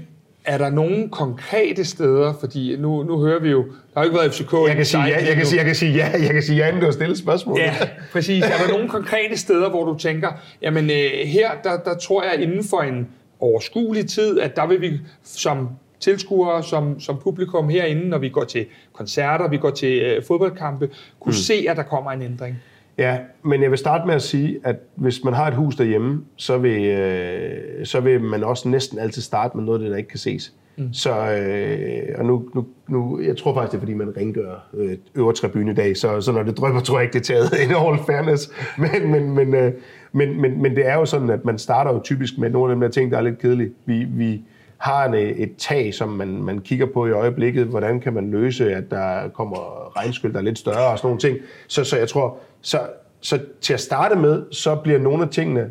er der nogle konkrete steder, fordi nu, nu hører vi jo, der har ikke været FCK jeg kan sige ja, jeg kan sige, jeg kan sige ja, jeg kan sige ja, inden du har stillet spørgsmål. Ja, præcis. Er der nogle konkrete steder, hvor du tænker, jamen øh, her, der, der tror jeg inden for en overskuelig tid, at der vil vi som tilskuere, som, som publikum herinde, når vi går til koncerter, vi går til øh, fodboldkampe, kunne mm. se, at der kommer en ændring? Ja, men jeg vil starte med at sige, at hvis man har et hus derhjemme, så vil, øh, så vil man også næsten altid starte med noget, der ikke kan ses. Mm. Så, øh, og nu, nu, nu, jeg tror faktisk, det er, fordi man rengør øh, øvre tribune i dag, så, så når det drøber, tror jeg ikke, det er taget in all fairness. Men, men, men, øh, men, men, men det er jo sådan, at man starter jo typisk med nogle af de der ting, der er lidt kedelige. Vi, vi, har en, et tag, som man, man kigger på i øjeblikket. Hvordan kan man løse, at der kommer regnskyld, der er lidt større og sådan nogle ting. Så, så jeg tror, så, så til at starte med, så bliver nogle af tingene,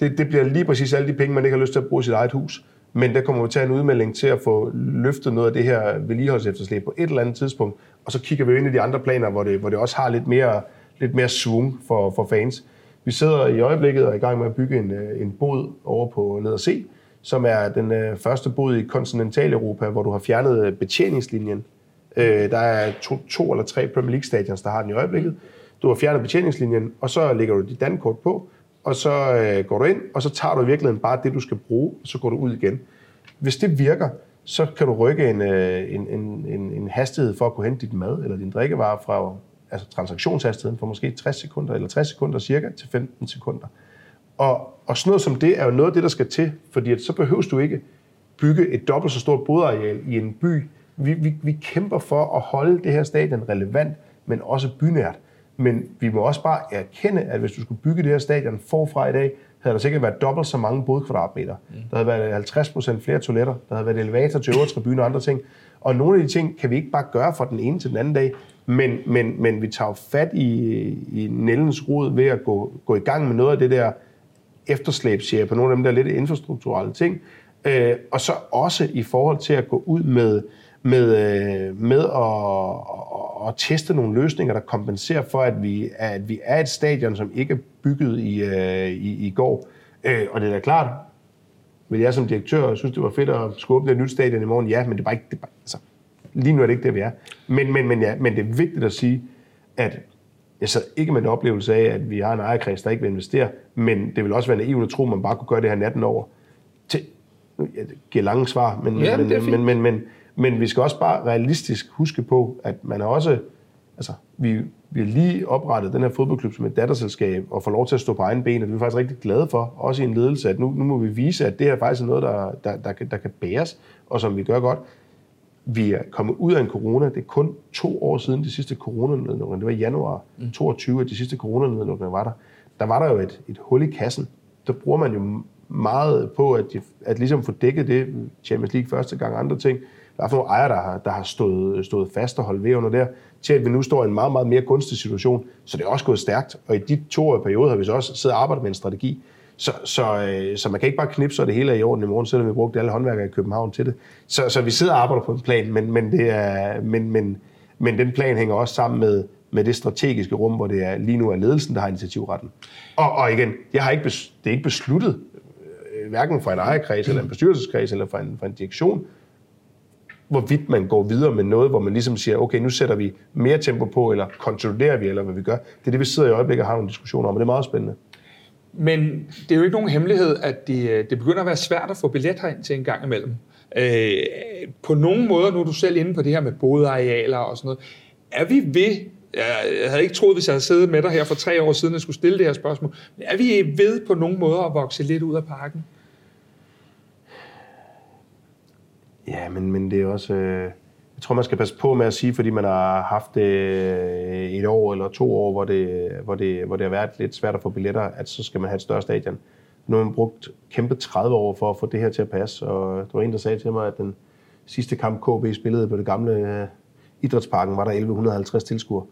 det, det bliver lige præcis alle de penge, man ikke har lyst til at bruge i sit eget hus. Men der kommer vi til en udmelding til at få løftet noget af det her vedligeholdsefterslæb på et eller andet tidspunkt. Og så kigger vi ind i de andre planer, hvor det, hvor det også har lidt mere, lidt mere svung for, for fans. Vi sidder i øjeblikket og er i gang med at bygge en, øh, en bod over på ned og se, som er den øh, første bod i kontinentaleuropa, hvor du har fjernet øh, betjeningslinjen. Øh, der er to, to eller tre Premier League stadions, der har den i øjeblikket. Du har fjernet betjeningslinjen, og så lægger du dit dankort på, og så øh, går du ind, og så tager du i virkeligheden bare det, du skal bruge, og så går du ud igen. Hvis det virker, så kan du rykke en, øh, en, en, en, en hastighed for at kunne hente dit mad eller din drikkevarer fra altså transaktionshastigheden fra måske 60 sekunder eller 60 sekunder cirka til 15 sekunder. Og, og sådan noget som det er jo noget af det, der skal til, fordi at så behøver du ikke bygge et dobbelt så stort bodareal i en by. Vi, vi, vi kæmper for at holde det her stadion relevant, men også bynært. Men vi må også bare erkende, at hvis du skulle bygge det her stadion forfra i dag, havde der sikkert været dobbelt så mange bodkvadratmeter. Mm. Der havde været 50 procent flere toiletter, der havde været elevator til øvre tribune og andre ting. Og nogle af de ting kan vi ikke bare gøre fra den ene til den anden dag, men, men, men vi tager fat i, i Nellens rod ved at gå, gå i gang med noget af det der efterslæbsserie på nogle af dem der lidt infrastrukturelle ting. Øh, og så også i forhold til at gå ud med, med, øh, med at, at, at teste nogle løsninger, der kompenserer for, at vi, at vi er et stadion, som ikke er bygget i, øh, i, i går. Øh, og det er da klart, vil jeg som direktør synes, det var fedt at skubbe et nyt stadion i morgen? Ja, men det er bare ikke... Det er bare, altså, lige nu er det ikke det, vi er. Men, men, men, ja, men det er vigtigt at sige, at jeg sad ikke med en oplevelse af, at vi har en ejerkreds, der ikke vil investere, men det vil også være naivt at tro, at man bare kunne gøre det her natten over. Til, jeg giver lange svar, men, ja, men, men, men, men, men vi skal også bare realistisk huske på, at man er også, altså, vi, vi har lige oprettet den her fodboldklub som et datterselskab, og får lov til at stå på egen ben, og det er vi faktisk rigtig glade for, også i en ledelse, at nu, nu må vi vise, at det her faktisk er noget, der, der, der, der kan bæres, og som vi gør godt. Vi er kommet ud af en corona. Det er kun to år siden de sidste coronanedlukninger. Det var i januar 22, at de sidste coronanedlukninger var der. Der var der jo et, et hul i kassen. Der bruger man jo meget på at, at ligesom få dækket det Champions League første gang andre ting. Der er nogle ejere, der har, der har stået, stået fast og holdt ved under der, til at vi nu står i en meget, meget mere gunstig situation. Så det er også gået stærkt. Og i de to år perioder har vi så også siddet og arbejdet med en strategi. Så, så, øh, så man kan ikke bare knipse, og det hele er i orden i morgen, selvom vi brugte alle håndværkere i København til det. Så, så vi sidder og arbejder på en plan, men, men, det er, men, men, men den plan hænger også sammen med, med det strategiske rum, hvor det er lige nu er ledelsen, der har initiativretten. Og, og igen, jeg har ikke bes, det er ikke besluttet, øh, hverken fra en ejerkreds, eller en bestyrelseskreds, eller fra en, fra en direktion, hvorvidt man går videre med noget, hvor man ligesom siger, okay, nu sætter vi mere tempo på, eller konsoliderer vi, eller hvad vi gør. Det er det, vi sidder i øjeblikket og har nogle diskussioner om, og det er meget spændende. Men det er jo ikke nogen hemmelighed, at det, øh, det begynder at være svært at få billet herind til en gang imellem. Øh, på nogle måder, nu er du selv inde på det her med bodearealer og sådan noget, er vi ved, jeg havde ikke troet, hvis jeg havde siddet med dig her for tre år siden, at jeg skulle stille det her spørgsmål, men er vi ved på nogle måder at vokse lidt ud af parken? Ja, men, men det er også... Øh, tror, man skal passe på med at sige, fordi man har haft øh, et år eller to år, hvor det, hvor, det, hvor det har været lidt svært at få billetter, at så skal man have et større stadion. Nu har man brugt kæmpe 30 år for at få det her til at passe, og der var en, der sagde til mig, at den sidste kamp KB spillede på det gamle øh, idrætsparken, var der 1150 tilskuere.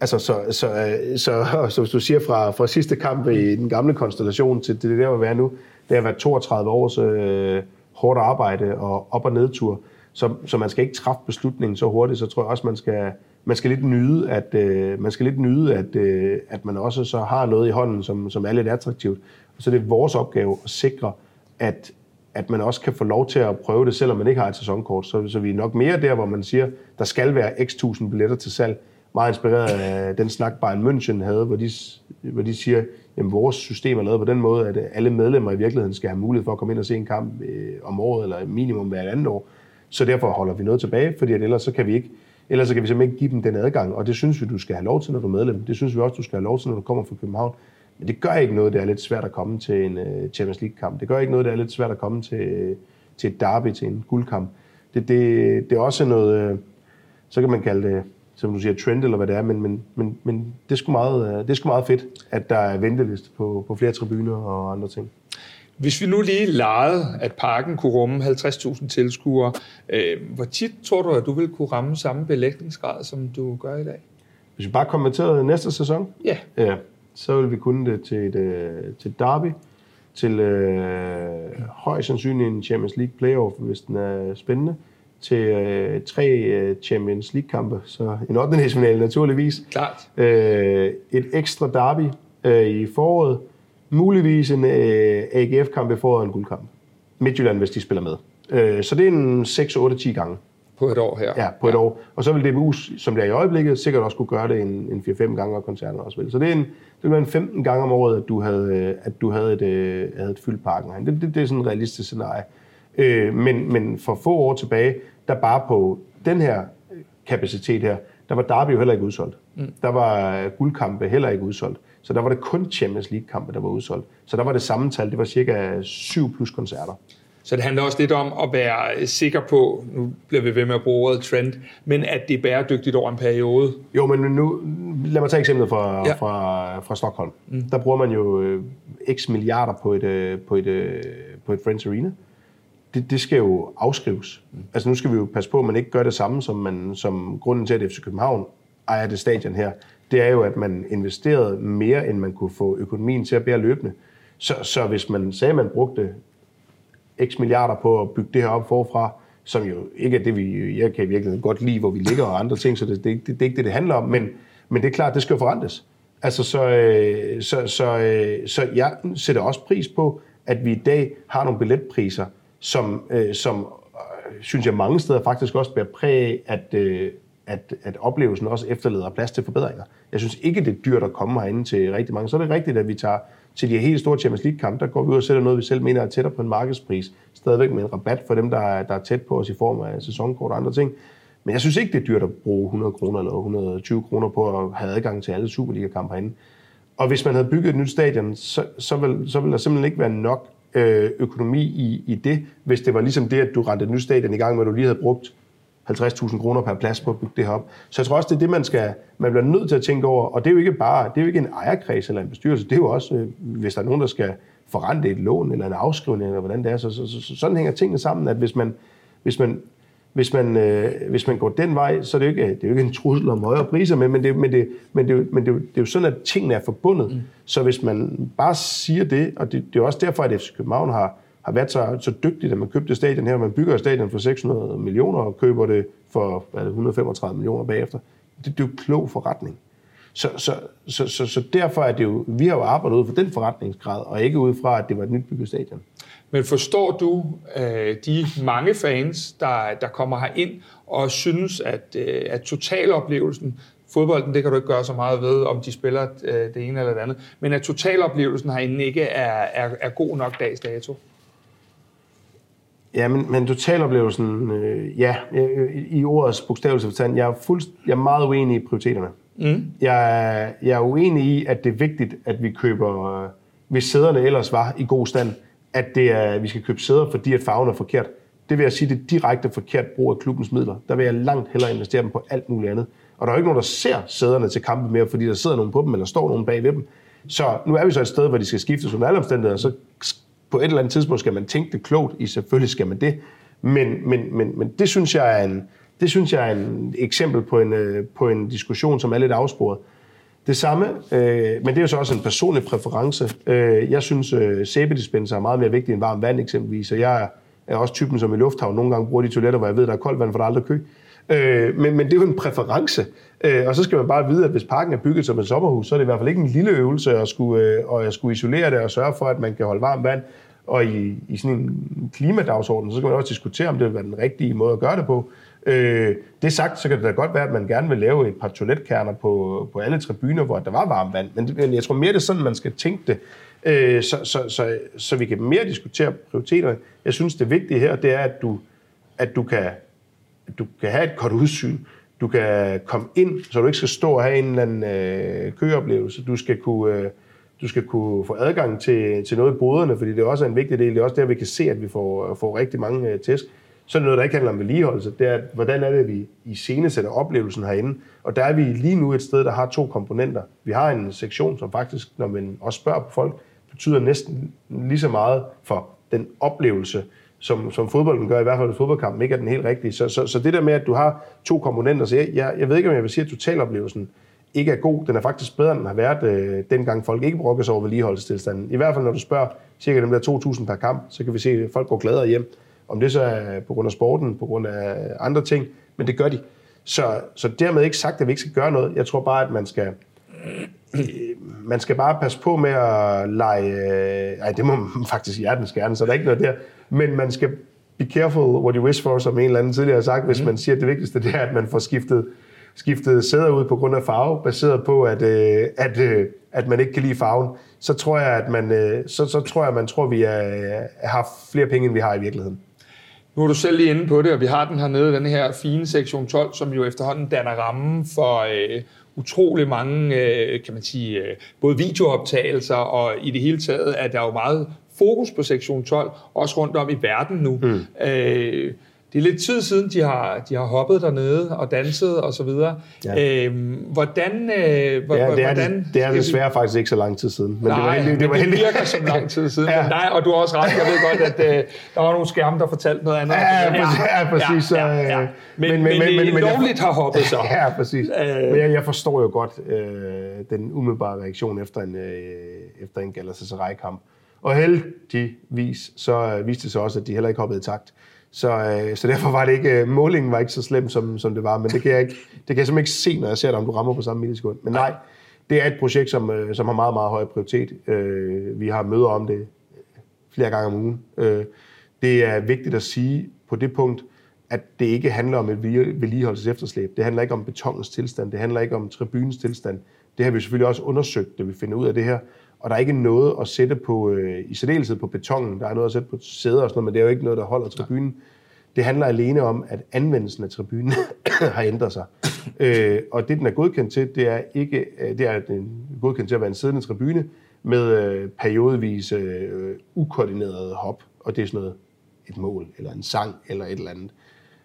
Altså, så, så, øh, så, så hvis du siger fra, fra sidste kamp i den gamle konstellation til det der, hvor vi er nu, det har været 32 års øh, hårdt arbejde og op- og nedtur. Så, så man skal ikke træffe beslutningen så hurtigt, så tror jeg også, man skal, man skal lidt nyde, at, øh, man skal lidt nyde, at, øh, at man også så har noget i hånden, som, som er lidt attraktivt. Og så er det vores opgave at sikre, at, at man også kan få lov til at prøve det, selvom man ikke har et sæsonkort. Så, så vi er nok mere der, hvor man siger, der skal være x tusind billetter til salg. Meget inspireret af den snak, Bayern München havde, hvor de, hvor de siger, at vores system er lavet på den måde, at alle medlemmer i virkeligheden skal have mulighed for at komme ind og se en kamp øh, om året, eller minimum hver andet år. Så derfor holder vi noget tilbage, fordi at ellers så kan vi ikke ellers så kan vi simpelthen ikke give dem den adgang, og det synes vi, du skal have lov til, når du er medlem. Det synes vi også, du skal have lov til, når du kommer fra København. Men det gør ikke noget, det er lidt svært at komme til en øh, Champions League-kamp. Det gør ikke noget, det er lidt svært at komme til, til et derby, til en guldkamp. Det, det, det er også noget, øh, så kan man kalde det, som du siger, trend eller hvad det er, men, men, men, men det, er sgu meget, øh, det er sgu meget fedt, at der er venteliste på, på flere tribuner og andre ting. Hvis vi nu lige legede, at parken kunne rumme 50.000 tilskuere, øh, hvor tit tror du, at du vil kunne ramme samme belægningsgrad, som du gør i dag? Hvis vi bare konverterede næste sæson, Ja. ja, så vil vi kunne det til et, øh, til derby, til øh, højst sandsynligt en Champions League playoff, hvis den er spændende, til øh, tre øh, Champions League-kampe, så en 8. national naturligvis. Klart. Øh, et ekstra derby øh, i foråret, muligvis en øh, AGF-kamp i foråret og en guldkamp. Midtjylland, hvis de spiller med. Øh, så det er en 6-8-10 gange. på et år her. Ja, på et år. Og så vil DBU, som det er i øjeblikket, sikkert også kunne gøre det en, en 4-5 gange, og koncernen også vil. Så det er en, det vil være en 15 gange om året, at du havde, øh, at du havde, et, øh, havde et fyldt parken. Det, det, det er sådan et realistisk scenarie. Øh, men, men for få år tilbage, der bare på den her kapacitet her, der var Derby jo heller ikke udsolgt. Mm. Der var guldkampe heller ikke udsolgt. Så der var det kun Champions League-kampe, der var udsolgt. Så der var det samme tal, det var cirka 7 plus koncerter. Så det handler også lidt om at være sikker på, nu bliver vi ved med at bruge ordet trend, men at det er bæredygtigt over en periode. Jo, men nu, lad mig tage eksemplet fra, ja. fra, fra Stockholm. Mm. Der bruger man jo øh, x milliarder på et, øh, på et, øh, på et Friends Arena. Det, det skal jo afskrives. Mm. Altså nu skal vi jo passe på, at man ikke gør det samme, som, man, som grunden til, at FC København ejer det stadion her. Det er jo, at man investerede mere, end man kunne få økonomien til at bære løbende. Så, så hvis man sagde, at man brugte x milliarder på at bygge det her op forfra, som jo ikke er det, vi, jeg kan virkelig godt lide, hvor vi ligger og andre ting, så det, det, det, det er ikke det, det handler om, men, men det er klart, det skal jo forrentes. Altså, så, øh, så, så, øh, så jeg sætter også pris på, at vi i dag har nogle billetpriser, som, øh, som øh, synes jeg mange steder faktisk også bærer præg af, at, øh, at, at oplevelsen også efterlader plads til forbedringer. Jeg synes ikke, det er dyrt at komme herinde til rigtig mange. Så er det rigtigt, at vi tager til de helt store Champions League-kampe, der går vi ud og sætter noget, vi selv mener er tættere på en markedspris. Stadigvæk med en rabat for dem, der er, der er tæt på os i form af sæsonkort og andre ting. Men jeg synes ikke, det er dyrt at bruge 100 kroner eller 120 kroner på at have adgang til alle Superliga-kampe herinde. Og hvis man havde bygget et nyt stadion, så, så, vil, så vil der simpelthen ikke være nok øh, økonomi i, i det, hvis det var ligesom det, at du rendte et nyt stadion i gang, hvor du lige havde brugt 50.000 kroner per plads på at bygge det her op. Så jeg tror også, det er det, man, skal, man bliver nødt til at tænke over. Og det er jo ikke bare det er jo ikke en ejerkreds eller en bestyrelse. Det er jo også, øh, hvis der er nogen, der skal forrente et lån eller en afskrivning, eller hvordan det er. Så, så, så, så sådan hænger tingene sammen, at hvis man, hvis man, hvis man, øh, hvis man går den vej, så er det jo ikke, det er jo ikke en trussel om højere priser, men, men, det, men, det, men, det, men det, det er jo sådan, at tingene er forbundet. Mm. Så hvis man bare siger det, og det, det er også derfor, at FC København har, har været så, så dygtigt, at man købte stadion her. Man bygger stadion for 600 millioner og køber det for hvad det, 135 millioner bagefter. Det, det er jo klog forretning. Så, så, så, så, så derfor er det jo, vi har jo arbejdet ud for den forretningsgrad, og ikke ud fra, at det var et nyt bygget stadion. Men forstår du øh, de mange fans, der, der kommer her ind og synes, at, øh, at totaloplevelsen, fodbolden, det kan du ikke gøre så meget ved, om de spiller øh, det ene eller det andet, men at totaloplevelsen herinde ikke er, er, er god nok dags dato? Ja, men, men totaloplevelsen, øh, ja, øh, i ordets bogstavelse forstand, jeg er, fuldst, jeg er meget uenig i prioriteterne. Mm. Jeg, jeg er uenig i, at det er vigtigt, at vi køber, øh, hvis sæderne ellers var i god stand, at det er, vi skal købe sæder, fordi at farven er forkert. Det vil jeg sige, det er direkte forkert brug af klubbens midler. Der vil jeg langt hellere investere dem på alt muligt andet. Og der er jo ikke nogen, der ser sæderne til kampe mere, fordi der sidder nogen på dem, eller står nogen bag ved dem. Så nu er vi så et sted, hvor de skal skiftes under alle omstændigheder, så på et eller andet tidspunkt skal man tænke det klogt i, selvfølgelig skal man det. Men, men, men, men det synes jeg er en, det synes jeg er en eksempel på en, øh, på en diskussion, som er lidt afsporet. Det samme, øh, men det er jo så også en personlig præference. Øh, jeg synes, øh, sæbedispenser er meget mere vigtig end varmt vand eksempelvis, og jeg er, er også typen, som i lufthavn nogle gange bruger de toiletter, hvor jeg ved, der er koldt vand, for der er aldrig kø. Øh, men, men det er jo en præference. Øh, og så skal man bare vide, at hvis parken er bygget som et sommerhus, så er det i hvert fald ikke en lille øvelse at skulle, øh, jeg skulle isolere det og sørge for, at man kan holde varmt vand. Og i, i sådan en klimadagsorden, så skal man også diskutere, om det vil være den rigtige måde at gøre det på. Øh, det sagt, så kan det da godt være, at man gerne vil lave et par toiletkerner på, på alle tribuner, hvor der var varmt vand. Men, men jeg tror mere, det er sådan, man skal tænke det. Øh, så, så, så, så vi kan mere diskutere prioriteterne. Jeg synes, det vigtige her, det er, at du, at du kan du kan have et godt udsyn, du kan komme ind, så du ikke skal stå og have en eller anden øh, køoplevelse. Du skal kunne, øh, du skal kunne få adgang til, til noget i boderne, fordi det også er en vigtig del. Det er også der, vi kan se, at vi får, får rigtig mange øh, tæsk. Så er det noget, der ikke handler om vedligeholdelse. Det er, at, hvordan er det, at vi i scene sætter oplevelsen herinde. Og der er vi lige nu et sted, der har to komponenter. Vi har en sektion, som faktisk, når man også spørger på folk, betyder næsten lige så meget for den oplevelse, som, som fodbolden gør, i hvert fald fodboldkampen, ikke er den helt rigtige. Så, så, så det der med, at du har to komponenter, så jeg, jeg, jeg ved ikke, om jeg vil sige, at totaloplevelsen ikke er god. Den er faktisk bedre, end den har været, øh, dengang folk ikke brokkede sig over vedligeholdelsestilstanden. I hvert fald, når du spørger cirka dem der 2.000 per kamp, så kan vi se, at folk går gladere hjem. Om det så er på grund af sporten, på grund af andre ting, men det gør de. Så, så dermed ikke sagt, at vi ikke skal gøre noget. Jeg tror bare, at man skal, øh, man skal bare passe på med at lege... Øh, ej, det må man faktisk hjertens gerne, så der er ikke noget der. Men man skal be careful what you wish for, som en eller anden tidligere har sagt, hvis man siger, at det vigtigste det er, at man får skiftet, skiftet sæder ud på grund af farve, baseret på, at, øh, at, øh, at man ikke kan lide farven, så tror jeg, at man, øh, så, så tror jeg, man tror, at vi er, har flere penge, end vi har i virkeligheden. Nu er du selv lige inde på det, og vi har den her nede, den her fine sektion 12, som jo efterhånden danner rammen for øh, utrolig mange, øh, kan man sige, øh, både videooptagelser, og i det hele taget er der jo meget fokus på sektion 12, også rundt om i verden nu. Mm. Øh, det er lidt tid siden, de har, de har hoppet dernede og danset og så videre. Ja. Øhm, hvordan... Øh, hvor, Ja, det er, hvordan det, det er skal vi- desværre faktisk ikke så lang tid siden. Men Nej, det var heldigt. men Det var det heldigt. virker som lang tid siden. Ja. Men nej, og du har også ret. Jeg ved godt, at øh, der var nogle skærme, der fortalte noget andet. Ja, præcis. Ja, præcis. Ja, ja, ja. øh, Men, men, men, men, men, jeg- lovligt har hoppet så. Ja, præcis. Øh. Men jeg, jeg forstår jo godt øh, den umiddelbare reaktion efter en, øh, efter en Galatasaray-kamp. Og heldigvis så øh, viste det sig også, at de heller ikke hoppede i takt. Så, øh, så derfor var det ikke, øh, målingen var ikke så slem, som, som det var, men det kan, jeg ikke, det kan jeg simpelthen ikke se, når jeg ser dig, om du rammer på samme millisekund. Men nej, det er et projekt, som, øh, som har meget, meget høj prioritet. Øh, vi har møder om det flere gange om ugen. Øh, det er vigtigt at sige på det punkt, at det ikke handler om et vedligeholdelses efterslæb. Det handler ikke om betonens tilstand. Det handler ikke om tribunens tilstand. Det har vi selvfølgelig også undersøgt, da vi finder ud af det her. Og der er ikke noget at sætte på, øh, i særdeleshed på betongen. Der er noget at sætte på sæder og sådan noget, men det er jo ikke noget, der holder tribunen. Det handler alene om, at anvendelsen af tribunen har ændret sig. Øh, og det, den er godkendt til, det er, ikke, øh, det er den godkendt til at være en siddende tribune med øh, periodevise øh, ukoordinerede hop, og det er sådan noget, et mål, eller en sang, eller et eller andet.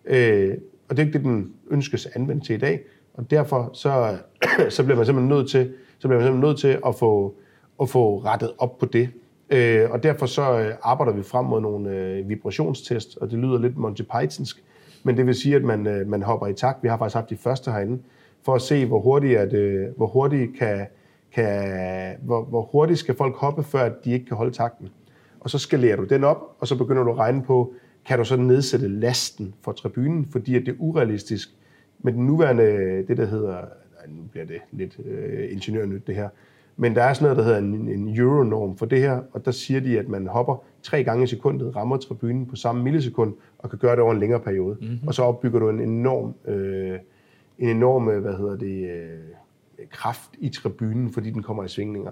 Øh, og det er ikke det, den ønskes anvendt til i dag, og derfor så, så bliver man simpelthen nødt til, så bliver man simpelthen nødt til at få, at få rettet op på det. Øh, og derfor så øh, arbejder vi frem mod nogle øh, vibrationstest, og det lyder lidt Monty Pythonsk, men det vil sige, at man, øh, man hopper i takt. Vi har faktisk haft de første herinde, for at se, hvor hurtigt, at, øh, hvor hurtigt kan, kan, hvor, hvor hurtigt skal folk hoppe, før at de ikke kan holde takten. Og så skalerer du den op, og så begynder du at regne på, kan du så nedsætte lasten for tribunen, fordi at det er urealistisk. Med den nuværende, det der hedder, nu bliver det lidt øh, ingeniørnyt det her, men der er sådan noget, der hedder en, en euronorm for det her, og der siger de, at man hopper tre gange i sekundet, rammer tribunen på samme millisekund, og kan gøre det over en længere periode. Mm-hmm. Og så opbygger du en enorm, øh, en enorm øh, hvad hedder det, øh, kraft i tribunen, fordi den kommer i svingninger.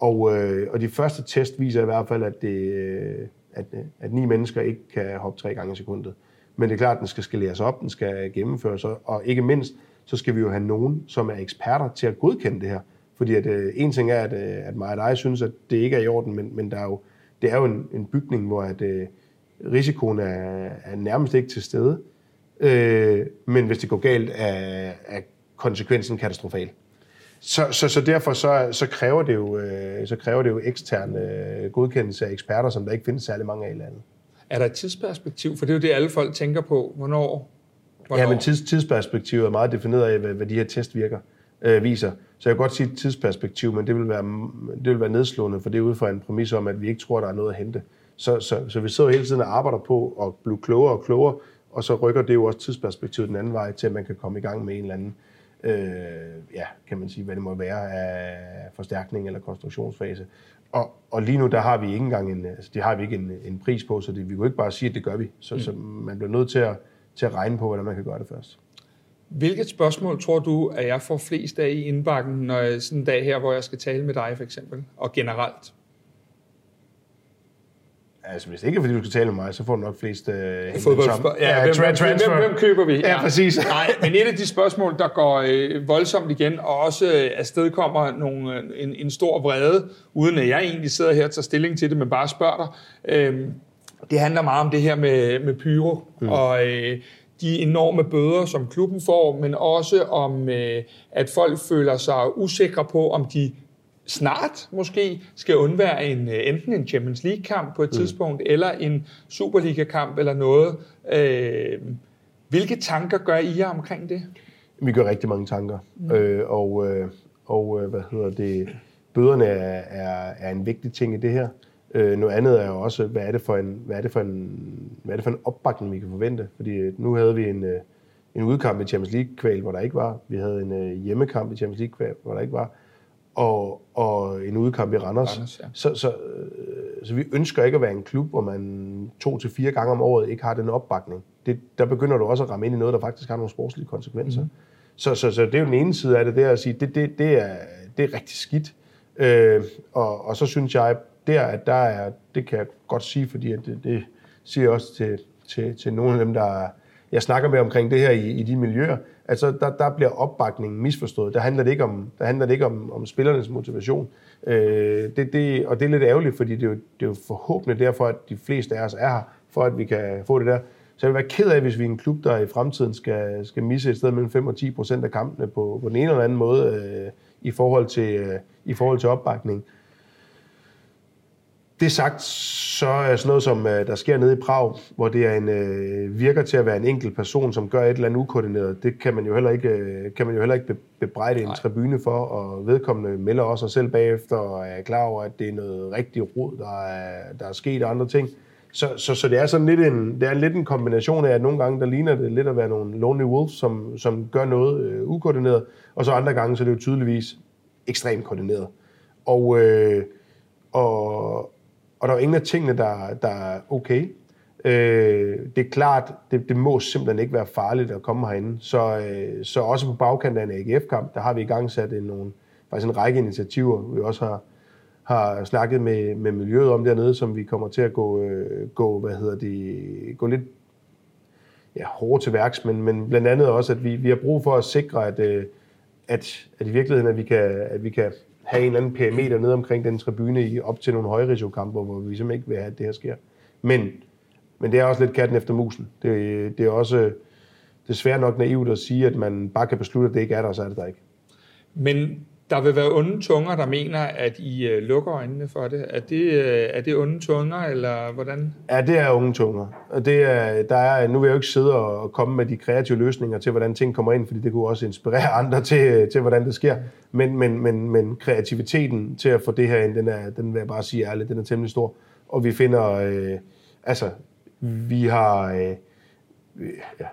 Og, øh, og de første test viser i hvert fald, at, det, øh, at, øh, at ni mennesker ikke kan hoppe tre gange i sekundet. Men det er klart, at den skal skaleres op, den skal gennemføres, og- og ikke mindst, så skal vi jo have nogen, som er eksperter til at godkende det her. Fordi at, øh, en ting er, at, øh, at mig og dig synes, at det ikke er i orden, men, men der er jo, det er jo en, en bygning, hvor at, øh, risikoen er, er nærmest ikke til stede. Øh, men hvis det går galt, er, er konsekvensen katastrofal. Så, så, så derfor så, så, kræver det jo, øh, så kræver det jo ekstern øh, godkendelse af eksperter, som der ikke findes særlig mange af i landet. Er der et tidsperspektiv? For det er jo det, alle folk tænker på. Hvornår? Hvornår? Ja, men tids, tidsperspektivet er meget defineret af, hvad, hvad de her test virker, øh, viser. Så jeg kan godt sige et tidsperspektiv, men det vil, være, det vil være nedslående, for det er ud fra en præmis om, at vi ikke tror, der er noget at hente. Så, så, så vi sidder hele tiden og arbejder på at blive klogere og klogere, og så rykker det jo også tidsperspektivet den anden vej til, at man kan komme i gang med en eller anden, øh, ja, kan man sige, hvad det må være af forstærkning eller konstruktionsfase. Og, og lige nu, der har vi ikke engang en, altså, det har vi ikke en, en pris på, så det, vi kan jo ikke bare sige, at det gør vi. Så, mm. så man bliver nødt til at, til at regne på, hvordan man kan gøre det først. Hvilket spørgsmål tror du, at jeg får flest af i indbakken, når jeg, sådan en dag her, hvor jeg skal tale med dig for eksempel, og generelt? Altså, hvis det ikke er, fordi du skal tale med mig, så får du nok flest uh, Fodboldspørgsmål. Ja, hvem, hvem, hvem, hvem køber vi? Ja, præcis. Nej, men et af de spørgsmål, der går øh, voldsomt igen, og også øh, afstedkommer nogle, øh, en, en stor vrede, uden at jeg egentlig sidder her og tager stilling til det, men bare spørger dig. Øh, det handler meget om det her med, med pyro, mm. og øh, de enorme bøder, som klubben får, men også om, øh, at folk føler sig usikre på, om de snart måske skal undvære en, øh, enten en Champions League-kamp på et mm. tidspunkt, eller en Superliga-kamp eller noget. Øh, hvilke tanker gør I jer omkring det? Vi gør rigtig mange tanker, mm. øh, og, øh, og hvad hedder det, bøderne er, er, er en vigtig ting i det her. Øh, noget andet er jo også, hvad er det for en, hvad er det for en, hvad er det for en opbakning, vi kan forvente? Fordi øh, nu havde vi en, øh, en udkamp i Champions League-kval, hvor der ikke var. Vi havde en øh, hjemmekamp i Champions League-kval, hvor der ikke var. Og, og en udkamp i Randers. Randers, ja. Så, så, så vi ønsker ikke at være en klub, hvor man to til fire gange om året ikke har den opbakning. Det, der begynder du også at ramme ind i noget, der faktisk har nogle sportslige konsekvenser. Mm. Så, så, så det er jo den ene side af det, det er at sige, det, det, det, er, det er rigtig skidt. Øh, og, og så synes jeg, der, at der er, det kan jeg godt sige, fordi at det, det siger jeg også til, til, til nogle af dem, der jeg snakker med omkring det her i, i de miljøer, at så der, der bliver opbakningen misforstået. Der handler det ikke om, der handler det ikke om, om spillernes motivation. Øh, det, det, og det er lidt ærgerligt, fordi det er, jo, det er jo forhåbentlig derfor, at de fleste af os er her, for at vi kan få det der. Så jeg vil være ked af, hvis vi er en klub, der i fremtiden skal, skal misse et sted mellem 5 og 10 procent af kampene på, på den ene eller anden måde øh, i, forhold til, øh, i forhold til opbakning. Det sagt, så er sådan noget, som øh, der sker nede i Prag, hvor det er en, øh, virker til at være en enkelt person, som gør et eller andet ukoordineret, det kan man jo heller ikke, øh, kan man jo heller ikke bebrejde en Nej. tribune for, og vedkommende melder også sig selv bagefter og er klar over, at det er noget rigtig rod, der er, der er sket og andre ting. Så, så, så det er sådan lidt en, det er lidt en kombination af, at nogle gange der ligner det lidt at være nogle lonely wolves, som, som gør noget øh, ukoordineret, og så andre gange så er det jo tydeligvis ekstremt koordineret. Og, øh, og, og der er ingen af tingene, der, der er okay. Øh, det er klart, det, det må simpelthen ikke være farligt at komme herinde. Så, øh, så også på bagkanten af en AGF-kamp, der har vi i gang sat en, nogle, faktisk en række initiativer. Vi også har har snakket med, med miljøet om dernede, som vi kommer til at gå, øh, gå hvad hedder det, gå lidt ja, hårdt til værks, men, men blandt andet også, at vi, vi har brug for at sikre, at, øh, at, at i virkeligheden, at vi kan, at vi kan have en eller anden perimeter ned omkring den tribune i op til nogle højrisikokampe, hvor vi simpelthen ikke vil have, at det her sker. Men, men det er også lidt katten efter musen. Det, det er også desværre nok naivt at sige, at man bare kan beslutte, at det ikke er der, så er det der ikke. Men der vil være onde tunger, der mener, at I uh, lukker øjnene for det. Er det, øh, er det onde tunger, eller hvordan? Ja, det er onde tunger. Det er, der er, nu vil jeg jo ikke sidde og komme med de kreative løsninger til, hvordan ting kommer ind, fordi det kunne også inspirere andre til, til hvordan det sker. Men, men, men, men kreativiteten til at få det her ind, den, er, den vil jeg bare sige ærligt, den er temmelig stor. Og vi finder, øh, altså, vi har, øh, ja,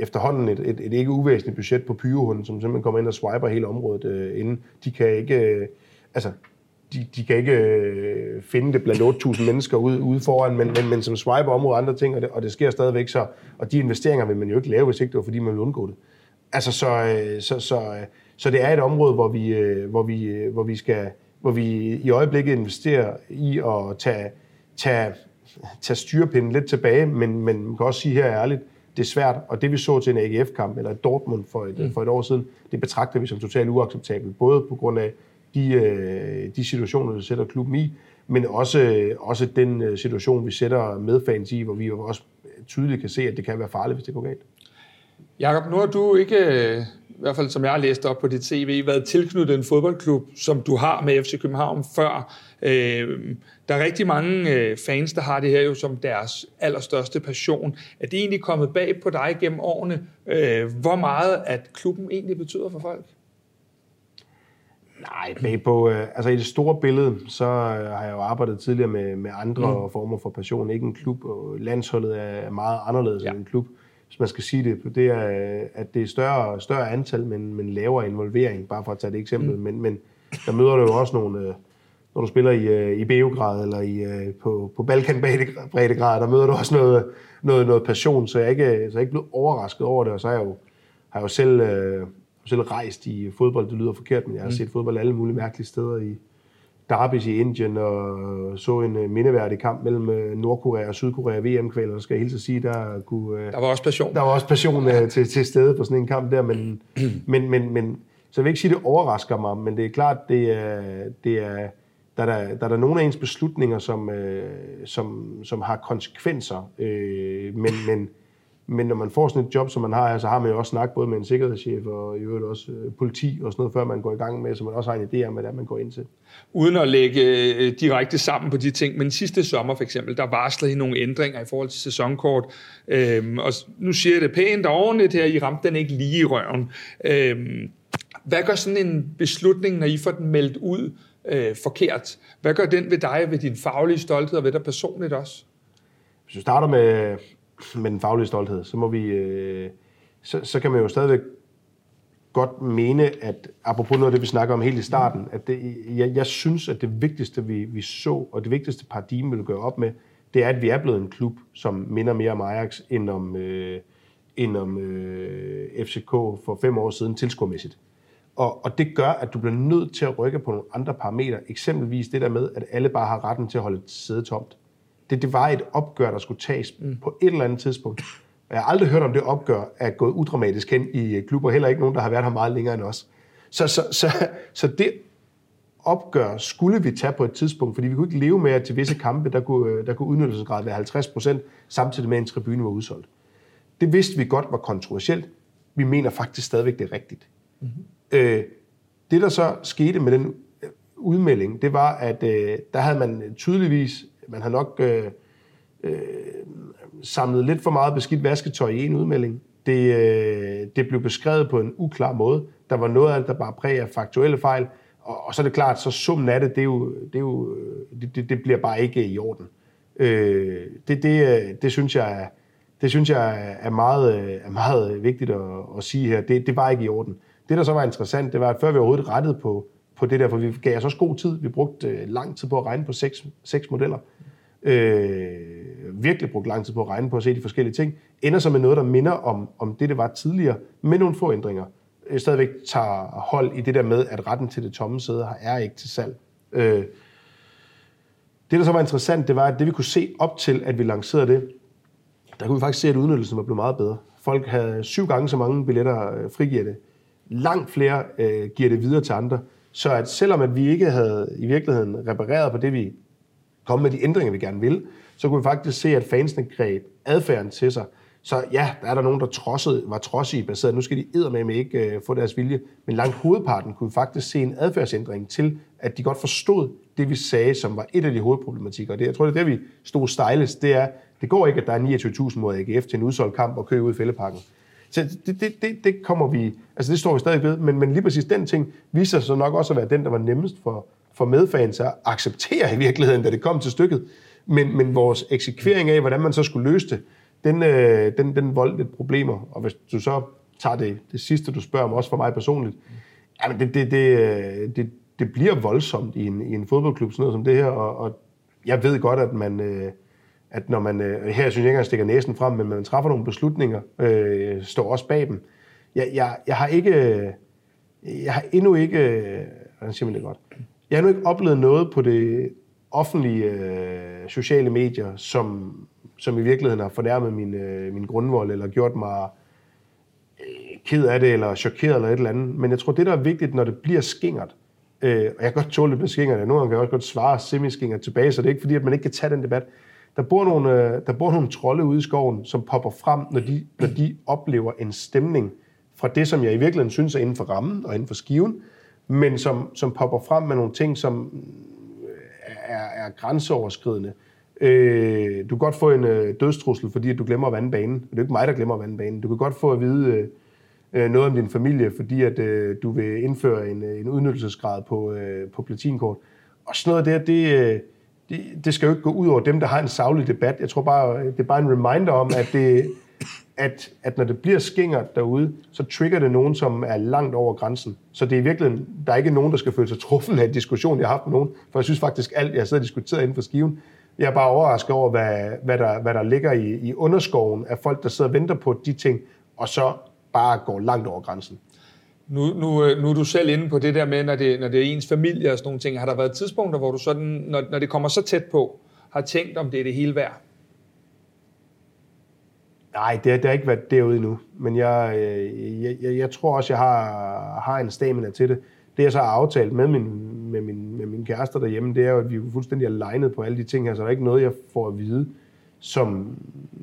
efterhånden et, et, et ikke uvæsentligt budget på pyrehunden, som simpelthen kommer ind og swiper hele området øh, inden. De kan ikke, øh, altså, de, de kan ikke øh, finde det blandt 8.000 mennesker ude, ude foran, men, men, men som swiper området andre ting, og det, og det sker stadigvæk så. Og de investeringer vil man jo ikke lave, hvis ikke det var, fordi man vil undgå det. Altså, så, øh, så, så, øh, så det er et område, hvor vi, øh, hvor vi, øh, hvor vi skal hvor vi i øjeblikket investerer i at tage, tage, tage styrepinden lidt tilbage, men, men man kan også sige her ærligt, det er svært, og det vi så til en AGF-kamp, eller Dortmund for et, mm. for et år siden, det betragter vi som totalt uacceptabelt, både på grund af de, øh, de situationer, der sætter klubben i, men også, også den øh, situation, vi sætter med fans i, hvor vi jo også tydeligt kan se, at det kan være farligt, hvis det går galt. Jakob, nu har du ikke, øh, i hvert fald som jeg har læst op på dit CV, været tilknyttet en fodboldklub, som du har med FC København før. Øh, der er rigtig mange øh, fans, der har det her jo som deres allerstørste passion. Er det egentlig kommet bag på dig gennem årene, hvor meget at klubben egentlig betyder for folk? Nej, bag på, altså i det store billede, så har jeg jo arbejdet tidligere med, med andre mm. former for passion. Ikke en klub, og landsholdet er meget anderledes ja. end en klub hvis man skal sige det, det er, at det er større, større antal, men, men lavere involvering, bare for at tage det eksempel. Mm. Men, men der møder du jo også nogle, øh, når du spiller i, øh, i Beograd eller i, øh, på, på Balkan breddegrad, der møder du også noget, noget, noget passion, så jeg, er ikke, så jeg er ikke blevet overrasket over det, og så har jeg jo, har jeg jo selv, øh, selv rejst i fodbold, det lyder forkert, men jeg har mm. set fodbold alle mulige mærkelige steder i, derbys i Indien og så en øh, mindeværdig kamp mellem Nordkorea og Sydkorea VM-kvaler, så skal jeg helt sige, der kunne... Der var også passion. Der var også passion ja. til, til stede på sådan en kamp der, men, men, men, men så jeg vil ikke sige, at det overrasker mig, men det er klart, det er, det er, der, er der, der er der nogle af ens beslutninger, som, øh, som, som har konsekvenser, øh, men, men, men når man får sådan et job, som man har så har man jo også snakket både med en sikkerhedschef og i øvrigt også øh, politi og sådan noget, før man går i gang med, så man også har en idé om, hvad det er, man går ind til. Uden at lægge øh, direkte sammen på de ting, men sidste sommer for eksempel, der varslede I nogle ændringer i forhold til sæsonkort. Øhm, og nu siger jeg det pænt og ordentligt her, I ramte den ikke lige i røven. Øhm, hvad gør sådan en beslutning, når I får den meldt ud øh, forkert? Hvad gør den ved dig, ved din faglige stolthed og ved dig personligt også? Hvis du starter med, med den faglige stolthed, så må vi, øh, så, så kan man jo stadigvæk godt mene, at apropos noget af det, vi snakker om helt i starten, at det, jeg, jeg synes, at det vigtigste, vi, vi så, og det vigtigste paradigme, vi vil gøre op med, det er, at vi er blevet en klub, som minder mere om Ajax, end om, øh, end om øh, FCK for fem år siden tilskuermæssigt. Og, og det gør, at du bliver nødt til at rykke på nogle andre parametre. Eksempelvis det der med, at alle bare har retten til at holde et sæde tomt. Det, det var et opgør, der skulle tages mm. på et eller andet tidspunkt. Og jeg har aldrig hørt om det opgør er gået udramatisk hen i klubber. Heller ikke nogen, der har været her meget længere end os. Så, så, så, så det opgør skulle vi tage på et tidspunkt, fordi vi kunne ikke leve med, at til visse kampe, der kunne, der kunne udnyttelsesgrad være 50 procent, samtidig med, at en tribune var udsolgt. Det vidste vi godt var kontroversielt. Vi mener faktisk stadigvæk, det er rigtigt. Mm-hmm. Øh, det, der så skete med den øh, udmelding, det var, at øh, der havde man tydeligvis, man har nok øh, øh, samlet lidt for meget beskidt vasketøj i en udmelding. Det, øh, det blev beskrevet på en uklar måde. Der var noget af det, der bare præg af faktuelle fejl. Og, og så er det klart, så summen af det, det, er jo, det, er jo, øh, det, det, det bliver bare ikke i orden. Øh, det, det, øh, det, synes jeg, det synes jeg er meget, er meget vigtigt at, at sige her. Det, det var ikke i orden. Det, der så var interessant, det var, at før vi overhovedet rettede på, på det der, for vi gav os også god tid. Vi brugte øh, lang tid på at regne på seks, seks modeller. Øh, virkelig brugt lang tid på at regne på at se de forskellige ting. Ender så med noget, der minder om, om det, det var tidligere, med nogle få ændringer. Øh, stadigvæk tager hold i det der med, at retten til det tomme sæde er ikke til salg. Øh, det, der så var interessant, det var, at det vi kunne se op til, at vi lancerede det, der kunne vi faktisk se, at udnyttelsen var blevet meget bedre. Folk havde syv gange så mange billetter øh, frigivet det langt flere øh, giver det videre til andre. Så at selvom at vi ikke havde i virkeligheden repareret på det, vi kom med de ændringer, vi gerne ville, så kunne vi faktisk se, at fansene greb adfærden til sig. Så ja, der er der nogen, der trodsede, var trodsige baseret. Nu skal de med ikke øh, få deres vilje. Men langt hovedparten kunne vi faktisk se en adfærdsændring til, at de godt forstod det, vi sagde, som var et af de hovedproblematikker. Det, jeg tror, det er det, vi stod stejlest. Det er, det går ikke, at der er 29.000 mod AGF til en udsolgt kamp og købe ud i fældeparken. Så det, det, det, det kommer vi, altså det står vi stadig ved, men, men lige præcis den ting viser sig så nok også at være den, der var nemmest for, for medfans at acceptere i virkeligheden, da det kom til stykket. Men, men vores eksekvering af, hvordan man så skulle løse det, den, øh, den, den voldte lidt problemer. Og hvis du så tager det, det sidste, du spørger om, også for mig personligt, jamen det, det, det, øh, det, det bliver voldsomt i en, i en fodboldklub, sådan noget som det her, og, og jeg ved godt, at man... Øh, at når man, øh, her synes jeg ikke engang stikker næsen frem, men man træffer nogle beslutninger, øh, står også bag dem. Jeg, jeg, jeg har ikke, øh, jeg har endnu ikke, øh, hvordan siger man det godt, jeg har endnu ikke oplevet noget på det offentlige øh, sociale medier, som, som i virkeligheden har fornærmet min, øh, min grundvold, eller gjort mig øh, ked af det, eller chokeret, eller et eller andet. Men jeg tror, det der er vigtigt, når det bliver skingert, øh, og jeg kan godt tåle, at det bliver skingert, nogle gange kan jeg også godt svare semi tilbage, så det er ikke fordi, at man ikke kan tage den debat. Der bor nogle, øh, der bor nogle trolde ude i skoven, som popper frem, når de, når de oplever en stemning fra det, som jeg i virkeligheden synes er inden for rammen og inden for skiven, men som, som popper frem med nogle ting, som øh, er, er grænseoverskridende. Øh, du kan godt få en øh, dødstrussel, fordi du glemmer at vande banen. Det er ikke mig, der glemmer at vande banen. Du kan godt få at vide øh, øh noget om din familie, fordi at øh, du vil indføre en, en udnyttelsesgrad på, øh, på platinkort. Og sådan noget der, det, øh, det, det skal jo ikke gå ud over dem, der har en savlig debat. Jeg tror bare, øh, det er bare en reminder om, at, det, at, at når det bliver skingert derude, så trigger det nogen, som er langt over grænsen. Så det er virkelig, der er ikke nogen, der skal føle sig truffet af en diskussion, jeg har haft med nogen. For jeg synes faktisk, alt jeg sidder og diskuterer inden for skiven, jeg er bare overrasket over, hvad, hvad, der, hvad der ligger i, i underskoven af folk, der sidder og venter på de ting, og så bare går langt over grænsen. Nu, nu, øh, nu er du selv inde på det der med, når det, når det er ens familie og sådan nogle ting. Har der været tidspunkter, hvor du sådan, når, når det kommer så tæt på, har tænkt, om det er det hele værd? Nej, det, det har ikke været derude endnu. Men jeg, øh, jeg, jeg, jeg tror også, jeg har, har en stamina til det. Det, jeg så har aftalt med min, med min, med min kæreste derhjemme, det er jo, at vi er fuldstændig alignet på alle de ting her, så der er ikke noget, jeg får at vide, som,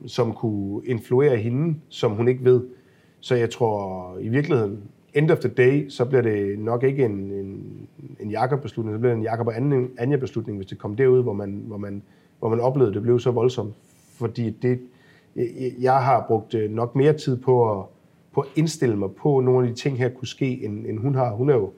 som kunne influere hende, som hun ikke ved. Så jeg tror i virkeligheden, end of the day, så bliver det nok ikke en, en, en Jakob-beslutning, så bliver det en Jakob og Anja-beslutning, hvis det kom derud, hvor man, hvor man, hvor man oplevede, at det blev så voldsomt. Fordi det, jeg har brugt øh, nok mere tid på at, på at indstille mig på, at nogle af de ting her kunne ske, end, end hun har. Hun er jo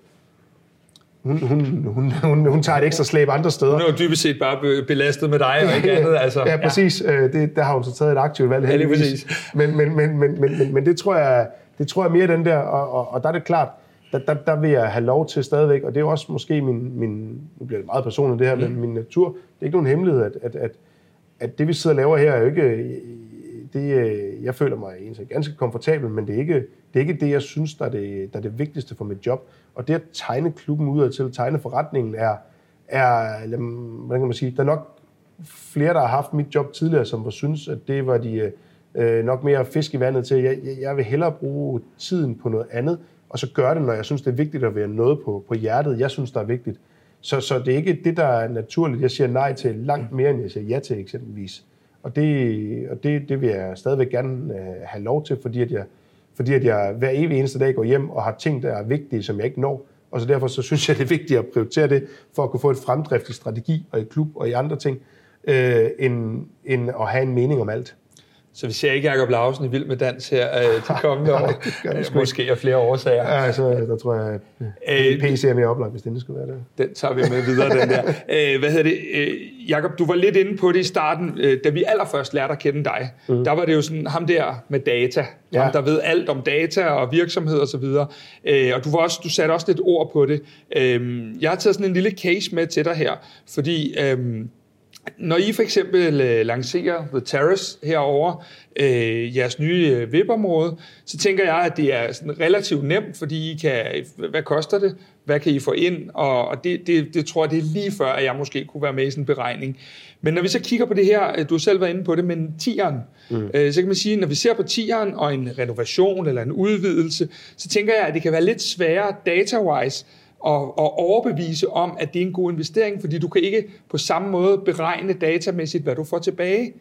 hun, hun, hun, hun, hun tager et ekstra slæb andre steder. Hun er jo dybest set bare be- belastet med dig og ikke andet. Altså. Ja, præcis. Ja. Det, der har hun så taget et aktivt valg Ja, lige heldigvis. præcis. Men, men, men, men, men, men, men det tror jeg, det tror jeg mere den der, og, og, og der er det klart, der, der, der vil jeg have lov til stadigvæk, og det er også måske min, min nu bliver det meget personligt det her, mm. men min natur, det er ikke nogen hemmelighed, at, at, at, at det vi sidder og laver her er jo ikke, det, øh, jeg føler mig egentlig ganske komfortabel, men det er ikke det, er ikke det jeg synes, der er det, der er det vigtigste for mit job. Og det at tegne klubben udad til, tegne forretningen, er, er, hvordan kan man sige, der er nok flere, der har haft mit job tidligere, som var synes, at det var de øh, nok mere fisk i vandet til. Jeg, jeg, jeg vil hellere bruge tiden på noget andet, og så gøre det, når jeg synes, det er vigtigt at være noget på, på hjertet, jeg synes, der er vigtigt. Så, så det er ikke det, der er naturligt. Jeg siger nej til langt mere, end jeg siger ja til eksempelvis. Og det, og det, det vil jeg stadigvæk gerne øh, have lov til, fordi at jeg, fordi at jeg hver evig eneste dag går hjem og har ting, der er vigtige, som jeg ikke når. Og så derfor så synes jeg, det er vigtigt at prioritere det, for at kunne få et fremdrift i strategi og i klub og i andre ting, øh, end, end at have en mening om alt. Så vi ser ikke Jacob Lausen i Vild med Dans her øh, de kommende år. Øh, Måske af flere årsager. Ja, altså, der tror jeg, at Øh, PC er mere oplagt, hvis det skulle være det. Den tager vi med videre, den der. Øh, hvad hedder det? Øh, Jakob, du var lidt inde på det i starten. Øh, da vi allerførst lærte at kende dig, mm. der var det jo sådan ham der med data. Ja. Ham, der ved alt om data og virksomhed osv. Og, øh, og du, var også, du satte også lidt ord på det. Øh, jeg har taget sådan en lille case med til dig her, fordi... Øh, når I for eksempel øh, lancerer The Terrace herover øh, jeres nye øh, VIP-område, så tænker jeg, at det er sådan relativt nemt, fordi I kan, hvad koster det? Hvad kan I få ind? Og, og det, det, det tror jeg, det er lige før, at jeg måske kunne være med i sådan en beregning. Men når vi så kigger på det her, øh, du har selv været inde på det, men tieren, mm. øh, så kan man sige, når vi ser på tieren og en renovation eller en udvidelse, så tænker jeg, at det kan være lidt sværere data-wise og, og overbevise om, at det er en god investering, fordi du kan ikke på samme måde beregne datamæssigt, hvad du får tilbage.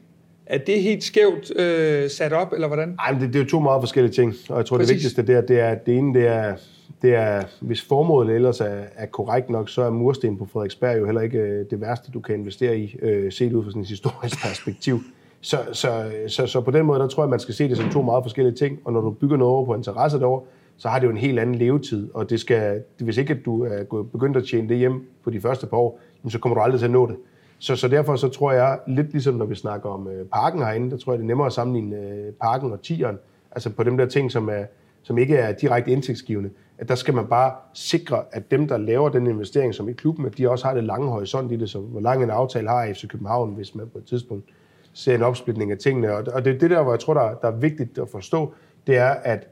Er det helt skævt øh, sat op, eller hvordan? Ej, men det, det er jo to meget forskellige ting, og jeg tror, Præcis. det vigtigste der, det er, det ene, det er, det er, hvis formålet ellers er, er korrekt nok, så er mursten på Frederiksberg jo heller ikke øh, det værste, du kan investere i, øh, set ud fra sådan et historisk perspektiv. Så, så, så, så på den måde, der tror jeg, man skal se det som to meget forskellige ting, og når du bygger noget over på interesse derovre, så har det jo en helt anden levetid, og det skal, hvis ikke du er begyndt at tjene det hjem på de første par år, så kommer du aldrig til at nå det. Så, så derfor så tror jeg, lidt ligesom når vi snakker om øh, parken herinde, der tror jeg, det er nemmere at sammenligne øh, parken og tieren, altså på dem der ting, som, er, som ikke er direkte indtægtsgivende, at der skal man bare sikre, at dem, der laver den investering, som i klubben, at de også har det lange horisont i det, så hvor lang en aftale har FC København, hvis man på et tidspunkt ser en opsplitning af tingene. Og, og det er det der, hvor jeg tror, der, der er vigtigt at forstå, det er, at,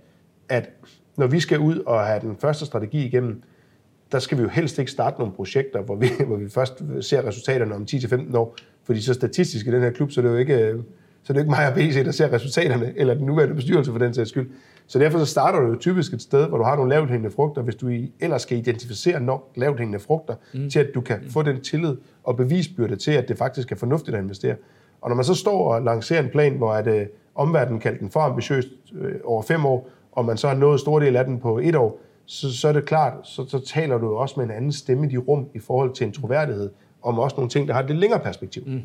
at når vi skal ud og have den første strategi igennem, der skal vi jo helst ikke starte nogle projekter, hvor vi, hvor vi først ser resultaterne om 10-15 år. Fordi så statistisk i den her klub, så er det jo ikke, så er det jo ikke mig og BC, der ser resultaterne, eller den nuværende bestyrelse for den sags skyld. Så derfor så starter du jo typisk et sted, hvor du har nogle lavt hængende frugter, hvis du ellers skal identificere nok lavt hængende frugter, mm. til at du kan få den tillid og bevisbyrde til, at det faktisk er fornuftigt at investere. Og når man så står og lancerer en plan, hvor at, øh, omverdenen kaldte den for ambitiøst øh, over fem år, og man så har nået stor del af den på et år, så, så er det klart, så, så taler du jo også med en anden stemme i de rum i forhold til en troværdighed, om også nogle ting, der har et lidt længere perspektiv. Mm.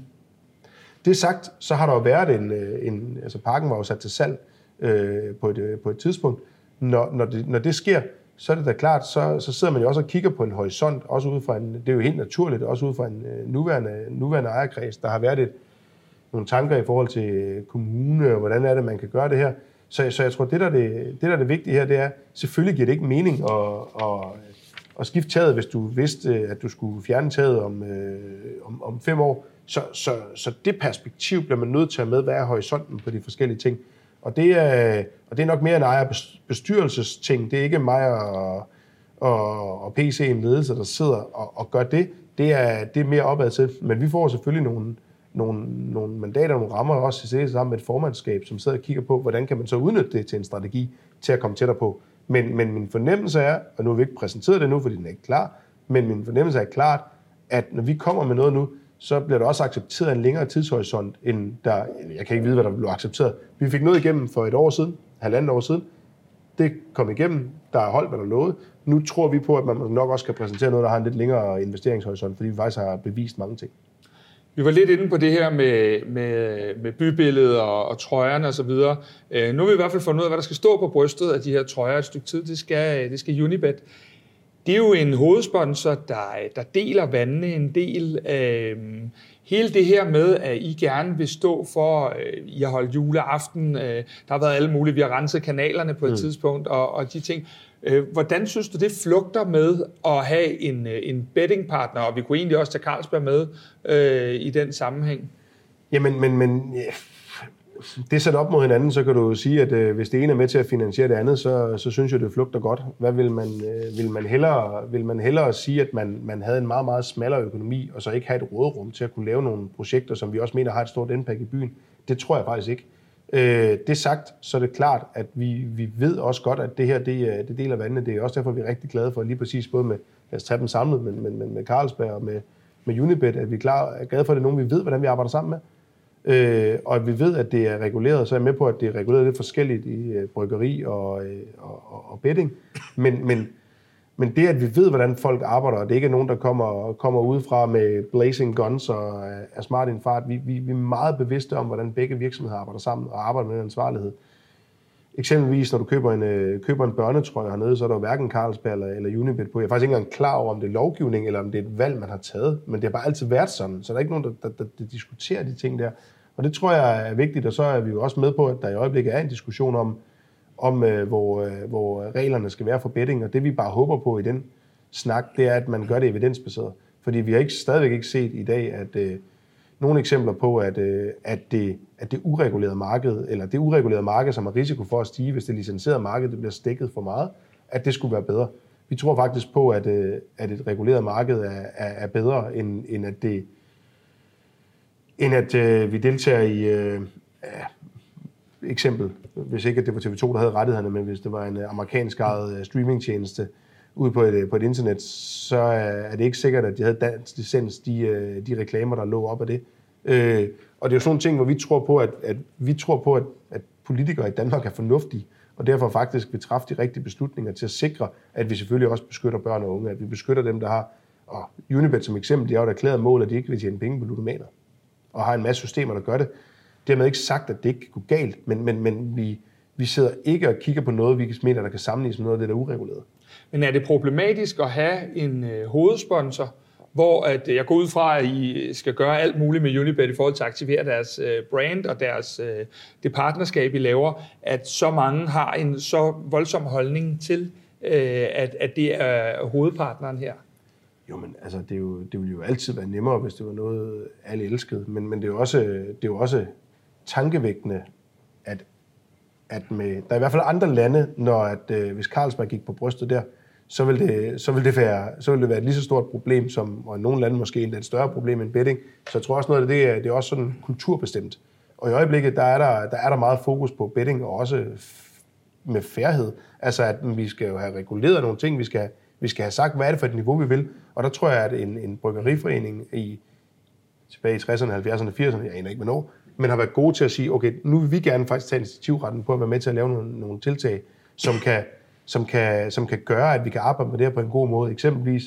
Det sagt, så har der jo været en, øh, en altså parken var jo sat til salg øh, på, et, øh, på et tidspunkt. Når, når, det, når det sker, så er det da klart, så, så sidder man jo også og kigger på en horisont, også ud fra en, det er jo helt naturligt, også ud fra en øh, nuværende, nuværende ejerkreds, der har været et, nogle tanker i forhold til kommune, og hvordan er det, man kan gøre det her. Så, så jeg tror, det der er det, det, der er det vigtige her, det er, selvfølgelig giver det ikke mening at, at, at skifte taget, hvis du vidste, at du skulle fjerne taget om, øh, om, om fem år. Så, så, så det perspektiv bliver man nødt til at med, hvad er horisonten på de forskellige ting. Og det er, og det er nok mere en ejer bestyrelsesting. Det er ikke mig og, og, og PC en ledelse, der sidder og, og gør det. Det er, det er mere opad til. Men vi får selvfølgelig nogle, nogle, nogle mandater, nogle rammer også i sætte sammen med et formandskab, som sidder og kigger på, hvordan kan man så udnytte det til en strategi til at komme tættere på. Men, men min fornemmelse er, og nu har vi ikke præsenteret det nu, fordi den er ikke klar, men min fornemmelse er klart, at når vi kommer med noget nu, så bliver der også accepteret en længere tidshorisont, end der, jeg kan ikke vide, hvad der blev accepteret. Vi fik noget igennem for et år siden, halvandet år siden. Det kom igennem, der er holdt, hvad der lovede. Nu tror vi på, at man nok også kan præsentere noget, der har en lidt længere investeringshorisont, fordi vi faktisk har bevist mange ting. Vi var lidt inde på det her med, med, med bybilledet og, og trøjerne osv. Øh, nu har vi i hvert fald fundet ud af, hvad der skal stå på brystet af de her trøjer et stykke tid. Det skal, det skal Unibet. det er jo en hovedsponsor, der, der deler vandene en del. Øh, hele det her med, at I gerne vil stå for, øh, I har holdt juleaften, øh, der har været alle mulige, vi har renset kanalerne på et mm. tidspunkt, og, og de ting. Øh, hvordan synes du, det flugter med at have en, øh, en bettingpartner, og vi kunne egentlig også tage Carlsberg med øh, i den sammenhæng? Jamen, men, men ja, det sat op mod hinanden, så kan du jo sige, at øh, hvis det ene er med til at finansiere det andet, så, så synes jeg, det flugter godt. Hvad vil man, øh, vil man, hellere, vil man hellere sige, at man, man havde en meget, meget smallere økonomi, og så ikke have et råderum til at kunne lave nogle projekter, som vi også mener har et stort impact i byen? Det tror jeg faktisk ikke. Øh, det sagt, så er det klart, at vi, vi ved også godt, at det her, det, øh, det deler vandene. Det er også derfor, vi er rigtig glade for, lige præcis både med, lad os tage dem samlet, men, men, men med Carlsberg og med, med Unibet, at vi er, klar, er glade for, at det er nogen, vi ved, hvordan vi arbejder sammen med. Øh, og at vi ved, at det er reguleret, så er jeg med på, at det er reguleret lidt forskelligt i øh, bryggeri og, øh, og, og betting. Men, men, men det, at vi ved, hvordan folk arbejder, og det ikke er nogen, der kommer, kommer udefra med blazing guns og er smart i en fart, vi, vi, vi er meget bevidste om, hvordan begge virksomheder arbejder sammen og arbejder med ansvarlighed. Eksempelvis, når du køber en, øh, køber en børnetrøje hernede, så er der jo hverken Carlsberg eller, eller Unibet på. Jeg er faktisk ikke engang klar over, om det er lovgivning, eller om det er et valg, man har taget. Men det har bare altid været sådan, så der er ikke nogen, der, der, der, der diskuterer de ting der. Og det tror jeg er vigtigt, og så er vi jo også med på, at der i øjeblikket er en diskussion om, om øh, hvor, øh, hvor reglerne skal være for betting, og det vi bare håber på i den snak, det er, at man gør det evidensbaseret. Fordi vi har ikke, stadigvæk ikke set i dag, at øh, nogle eksempler på, at, øh, at, det, at det uregulerede marked, eller det uregulerede marked, som har risiko for at stige, hvis det licenserede marked det bliver stikket for meget, at det skulle være bedre. Vi tror faktisk på, at, øh, at et reguleret marked er, er, er bedre, end, end at det end at øh, vi deltager i øh, eksempel, hvis ikke at det var TV2, der havde rettighederne, men hvis det var en øh, amerikansk ejet øh, streamingtjeneste ude på et, øh, på et internet, så er det ikke sikkert, at de havde dansk licens, de, de reklamer, der lå op af det. Øh, og det er jo sådan nogle ting, hvor vi tror på, at, at vi tror på, at, at politikere i Danmark er fornuftige, og derfor faktisk vil træffe de rigtige beslutninger til at sikre, at vi selvfølgelig også beskytter børn og unge, at vi beskytter dem, der har, og Unibet som eksempel, de har jo et erklæret mål, at de ikke vil tjene penge på ludomaner, og har en masse systemer, der gør det. Dermed ikke sagt, at det ikke kan gå galt, men, men, men vi, vi sidder ikke og kigger på noget, vi mener, der kan sammenlignes med noget af det, der er ureguleret. Men er det problematisk at have en øh, hovedsponsor, hvor at jeg går ud fra, at I skal gøre alt muligt med Unibet i forhold til at aktivere deres øh, brand og deres, øh, det partnerskab, I laver, at så mange har en så voldsom holdning til, øh, at, at det er hovedpartneren her? Jo, men altså, det, er jo, det ville jo altid være nemmere, hvis det var noget, alle elskede. Men, men det, er jo også, det er jo også tankevækkende, at, at med, der er i hvert fald andre lande, når at, øh, hvis Carlsberg gik på brystet der, så vil, det, så, vil det være, så vil det være et lige så stort problem, som, og i nogle lande måske endda et større problem end betting. Så jeg tror også noget af det, det er også sådan kulturbestemt. Og i øjeblikket, der er der, der er der meget fokus på betting, og også med færhed. Altså, at vi skal jo have reguleret nogle ting, vi skal, vi skal have sagt, hvad er det for et niveau, vi vil. Og der tror jeg, at en, en bryggeriforening i tilbage i 60'erne, 70'erne, 80'erne, jeg aner ikke hvornår, men har været gode til at sige, okay, nu vil vi gerne faktisk tage initiativretten på at være med til at lave nogle, nogle tiltag, som kan, som, kan, som kan gøre, at vi kan arbejde med det her på en god måde. Eksempelvis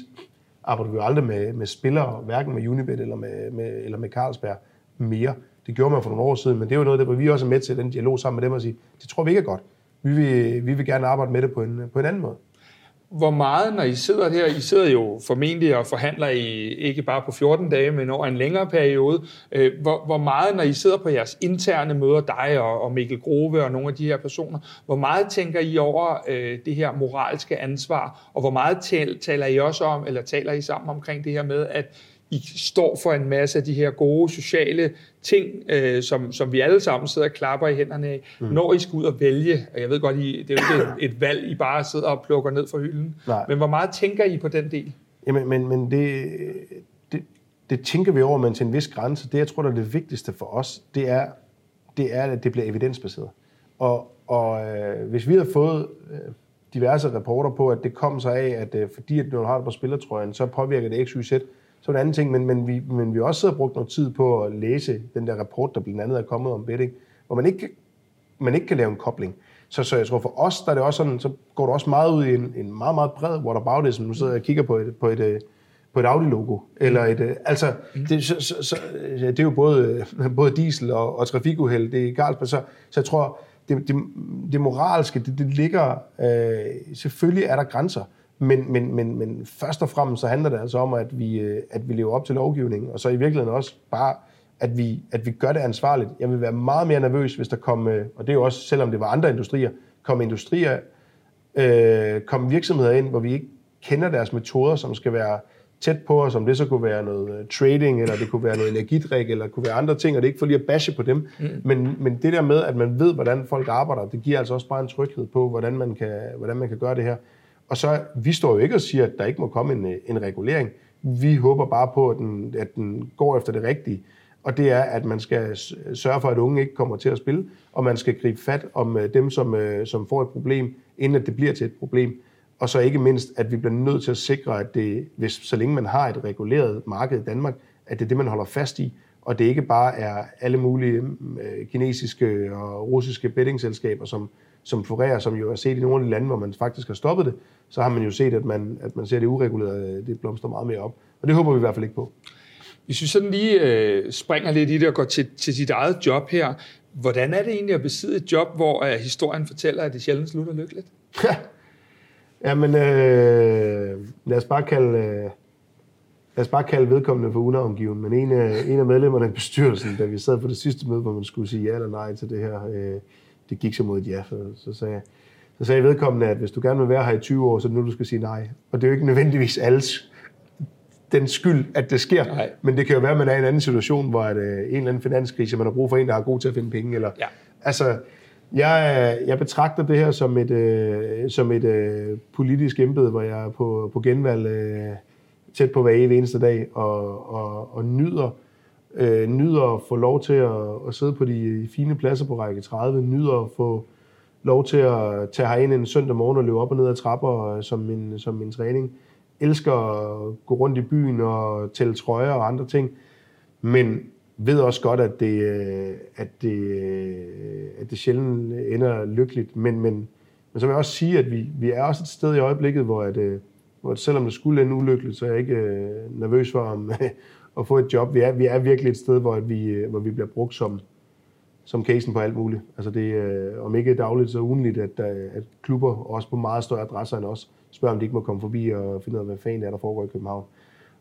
arbejder vi jo aldrig med, med spillere, hverken med Unibet eller med, med, eller med Carlsberg mere. Det gjorde man for nogle år siden, men det er jo noget, der hvor vi også er med til den dialog sammen med dem og sige, det tror vi ikke er godt. Vi vil, vi vil gerne arbejde med det på en, på en anden måde hvor meget, når I sidder her, I sidder jo formentlig og forhandler i ikke bare på 14 dage, men over en længere periode, øh, hvor, hvor meget, når I sidder på jeres interne møder, dig og, og Mikkel Grove og nogle af de her personer, hvor meget tænker I over øh, det her moralske ansvar, og hvor meget taler I også om, eller taler I sammen omkring det her med, at i står for en masse af de her gode sociale ting, øh, som, som vi alle sammen sidder og klapper i hænderne af, mm. når I skal ud og vælge. Og jeg ved godt, I, det er jo ikke et, et valg, I bare sidder og plukker ned fra hylden. Nej. Men hvor meget tænker I på den del? Jamen, men, men det, det, det tænker vi over, men til en vis grænse. Det, jeg tror, der er det vigtigste for os, det er, det er at det bliver evidensbaseret. Og, og øh, hvis vi har fået øh, diverse rapporter på, at det kom sig af, at øh, fordi at du har det på spillertrøjen, så påvirker det XYZ, så en anden ting, men, men, vi, men vi også sidder og brugt noget tid på at læse den der rapport, der blandt andet er kommet om betting, hvor man ikke, man ikke kan lave en kobling. Så, så jeg tror for os, der er det også sådan, så går det også meget ud i en, en meget, meget bred whataboutism. Nu sidder jeg og kigger på et, på et, på et Audi-logo. Eller et, øh, altså, det, så, så, så, det er jo både, både diesel og, og trafikuheld, det er galt. Så, så jeg tror, det, det, det moralske, det, det ligger, øh, selvfølgelig er der grænser, men, men, men, men først og fremmest så handler det altså om, at vi, øh, at vi lever op til lovgivningen, og så i virkeligheden også bare, at vi, at vi gør det ansvarligt. Jeg vil være meget mere nervøs, hvis der kom, øh, og det er jo også, selvom det var andre industrier, kom industrier, øh, kom virksomheder ind, hvor vi ikke kender deres metoder, som skal være tæt på os, om det så kunne være noget øh, trading, eller det kunne være noget energidrik, eller det kunne være andre ting, og det er ikke for lige at bashe på dem, mm. men, men det der med, at man ved, hvordan folk arbejder, det giver altså også bare en tryghed på, hvordan man kan, hvordan man kan gøre det her. Og så, vi står jo ikke og siger, at der ikke må komme en, øh, en regulering. Vi håber bare på, at den, at den går efter det rigtige. Og det er, at man skal sørge for, at unge ikke kommer til at spille, og man skal gribe fat om øh, dem, som, øh, som får et problem, inden at det bliver til et problem. Og så ikke mindst, at vi bliver nødt til at sikre, at det, hvis, så længe man har et reguleret marked i Danmark, at det er det, man holder fast i, og det ikke bare er alle mulige mm, øh, kinesiske og russiske bettingselskaber, som, som florerer, som jo er set i nogle af de lande, hvor man faktisk har stoppet det, så har man jo set, at man, at man ser det uregulerede, det blomster meget mere op. Og det håber vi i hvert fald ikke på. Hvis vi sådan lige øh, springer lidt i det og går til, til sit eget job her, hvordan er det egentlig at besidde et job, hvor øh, historien fortæller, at det sjældent slutter lykkeligt? Jamen, øh, lad os bare kalde... Øh, lad os bare kalde vedkommende for unavngiven, men en af, en af medlemmerne af bestyrelsen, da vi sad på det sidste møde, hvor man skulle sige ja eller nej til det her, øh, det gik så mod et ja, så, så sagde så sagde vedkommende, at hvis du gerne vil være her i 20 år, så er det nu, du skal sige nej. Og det er jo ikke nødvendigvis alles den skyld, at det sker. Nej. Men det kan jo være, at man er i en anden situation, hvor at, øh, en eller anden finanskrise, man har brug for en, der er god til at finde penge. Eller, ja. Altså, jeg, jeg betragter det her som et, øh, som et øh, politisk embede, hvor jeg er på, på genvalg øh, tæt på hver evig eneste dag, og, og, og nyder, øh, nyder at få lov til at, at sidde på de fine pladser på række 30, nyder at få lov til at tage herind en søndag morgen og løbe op og ned ad trapper øh, som min, som min træning. Elsker at gå rundt i byen og tælle trøjer og andre ting, men ved også godt, at det, øh, at det, øh, at det sjældent ender lykkeligt. Men, men, men så vil jeg også sige, at vi, vi er også et sted i øjeblikket, hvor, at, hvor hvor selvom det skulle ende ulykkeligt, så er jeg ikke nervøs for om, at få et job. Vi er, vi er virkelig et sted, hvor, at vi, øh, hvor vi bliver brugt som, som casen på alt muligt. Altså det er om ikke dagligt, så ugenligt, at, øh, at klubber, også på meget større adresser end os, spørger, om de ikke må komme forbi og finde ud af, hvad fanden er, der foregår i København.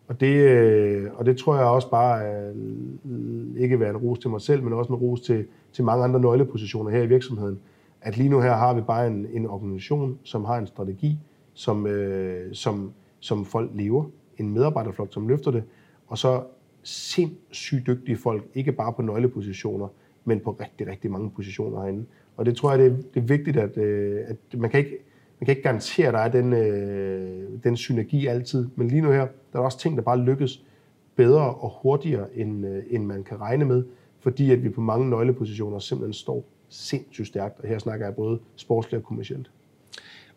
Og det, og det tror jeg også bare ikke være en ros til mig selv, men også en ros til, til mange andre nøglepositioner her i virksomheden. At lige nu her har vi bare en, en organisation, som har en strategi, som, øh, som, som folk lever. En medarbejderflok, som løfter det. Og så sindssygt dygtige folk, ikke bare på nøglepositioner, men på rigtig, rigtig mange positioner herinde. Og det tror jeg, det er, det er vigtigt, at, øh, at man kan ikke man kan ikke garantere, at der er den, øh, den synergi altid. Men lige nu her, der er også ting, der bare lykkes bedre og hurtigere, end, øh, end man kan regne med, fordi at vi på mange nøglepositioner simpelthen står sindssygt stærkt. Og her snakker jeg både sportsligt og kommercielt.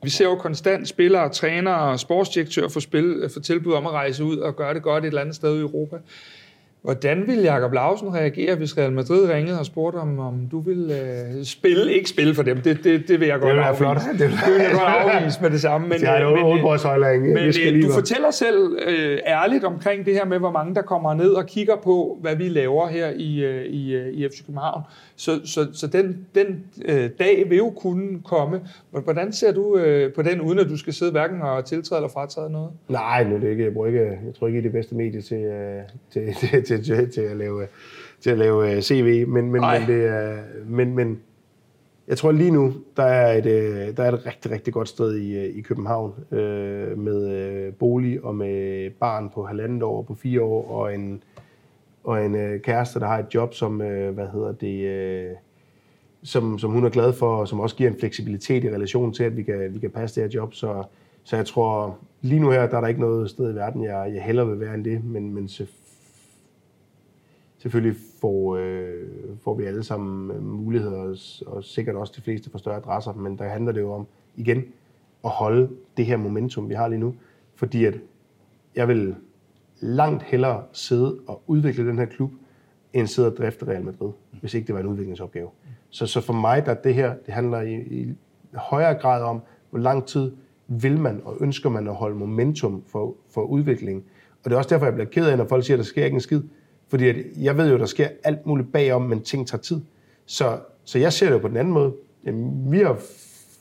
Vi ser jo konstant spillere, trænere og sportsdirektører få, spil, få tilbud om at rejse ud og gøre det godt et eller andet sted i Europa. Hvordan vil Jakob Lausen reagere, hvis Real Madrid ringede og spurgte om, om du vil øh, spille, ikke spille for dem? Det, det, det vil jeg godt det afvise. Flot. Det det vil jeg godt afvise med det samme. Men, det er jo men, men, men øh, du fortæller selv øh, ærligt omkring det her med, hvor mange der kommer ned og kigger på, hvad vi laver her i, øh, i, øh, i FC København. Så, så, så den, den øh, dag vil jo kunne komme. Hvordan ser du øh, på den, uden at du skal sidde hverken og tiltræde eller fratræde noget? Nej, nu det ikke, jeg, bruger ikke, jeg tror ikke, det er det bedste medie til, øh, til, til, til, til, til at lave, til at lave øh, CV, men, men, men, det er, men, men jeg tror lige nu, der er et, øh, der er et rigtig, rigtig godt sted i, i København øh, med øh, bolig og med barn på halvandet år, på fire år og en, og en øh, kæreste, der har et job, som, øh, hvad hedder det, øh, som, som hun er glad for, og som også giver en fleksibilitet i relation til, at vi kan, vi kan passe det her job. Så, så jeg tror, lige nu her, der er der ikke noget sted i verden, jeg, jeg hellere vil være end det, men, men selvfølgelig selvfølgelig får, øh, får vi alle sammen øh, muligheder, og, og sikkert også de fleste for større adresser, men der handler det jo om, igen, at holde det her momentum, vi har lige nu, fordi at jeg vil langt hellere sidde og udvikle den her klub, end sidde og drifte Real Madrid, hvis ikke det var en udviklingsopgave. Så, så for mig, der det her, det handler i, i højere grad om, hvor lang tid vil man og ønsker man at holde momentum for, for udvikling. Og det er også derfor, jeg bliver ked af, når folk siger, at der sker ikke en skid. Fordi at jeg ved jo, der sker alt muligt bagom, men ting tager tid. Så, så jeg ser det jo på den anden måde. Jamen, vi har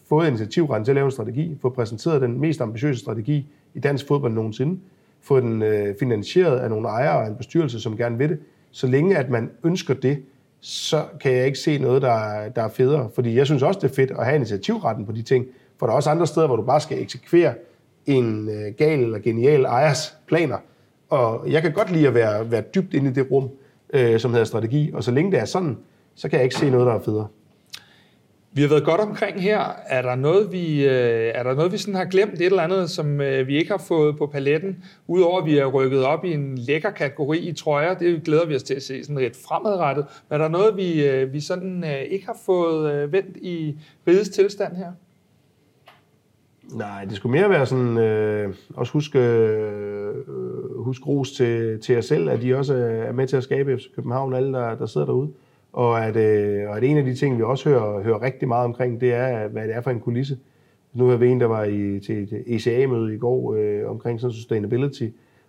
fået initiativretten til at lave en strategi, få præsenteret den mest ambitiøse strategi i dansk fodbold nogensinde, få den øh, finansieret af nogle ejere og en bestyrelse, som gerne vil det. Så længe at man ønsker det, så kan jeg ikke se noget, der, der er federe. Fordi jeg synes også, det er fedt at have initiativretten på de ting. For der er også andre steder, hvor du bare skal eksekvere en øh, gal eller genial ejers planer. Og jeg kan godt lide at være, være dybt inde i det rum, øh, som hedder strategi. Og så længe det er sådan, så kan jeg ikke se noget, der er federe. Vi har været godt omkring her. Er der noget, vi, øh, er der noget, vi sådan har glemt? Et eller andet, som øh, vi ikke har fået på paletten? Udover at vi er rykket op i en lækker kategori i trøjer, det glæder vi os til at se sådan lidt fremadrettet. Men er der noget, vi, øh, vi sådan ikke har fået vendt i rigets tilstand her? Nej, det skulle mere være sådan, øh, også huske, øh, husk ros til, til jer selv, at de også er med til at skabe FC København, alle der, der sidder derude. Og at, øh, og at en af de ting, vi også hører, hører rigtig meget omkring, det er, hvad det er for en kulisse. Nu har vi en, der var i, til et ECA-møde i går øh, omkring sådan sustainability,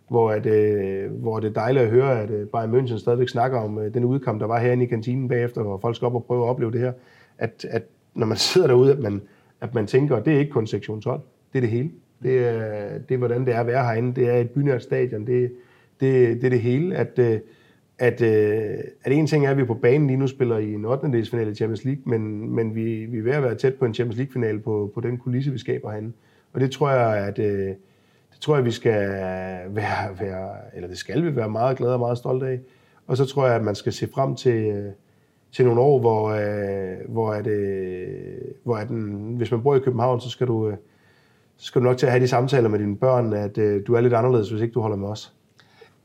hvor, at, øh, hvor det er dejligt at høre, at øh, Bayern München stadigvæk snakker om øh, den udkamp, der var herinde i kantinen bagefter, hvor folk skal op og prøve at opleve det her. At, at når man sidder derude, at man, at man tænker, at det er ikke kun sektion 12, det er det hele. Det er, det er hvordan det er at være herinde. Det er et bynært stadion. Det, det, det er det hele. At, øh, at, øh, at en ting er, at vi på banen lige nu spiller i en 8. finale i Champions League, men, men vi, vi er ved at være tæt på en Champions League-finale på, på den kulisse, vi skaber herinde. Og det tror jeg, at øh, det tror jeg, vi skal være, være, eller det skal vi være meget glade og meget stolte af. Og så tror jeg, at man skal se frem til, øh, til nogle år, hvor, øh, hvor, at, øh, hvor at den, hvis man bor i København, så skal du, øh, så skal du nok til at have de samtaler med dine børn, at øh, du er lidt anderledes, hvis ikke du holder med os.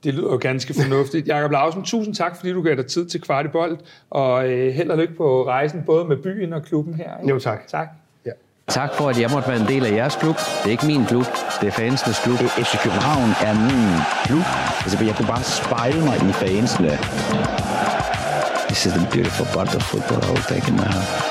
Det lyder jo ganske fornuftigt. Jakob Lausen, tusind tak, fordi du gav dig tid til Kvartibold, og øh, held og lykke på rejsen, både med byen og klubben her. Ikke? Jo, tak. Tak. Ja. Tak for, at jeg måtte være en del af jeres klub. Det er ikke min klub, det er fansenes klub. FC København er min klub. Altså, jeg kunne bare spejle mig i fansene. This is the beautiful part of football I will take in my heart.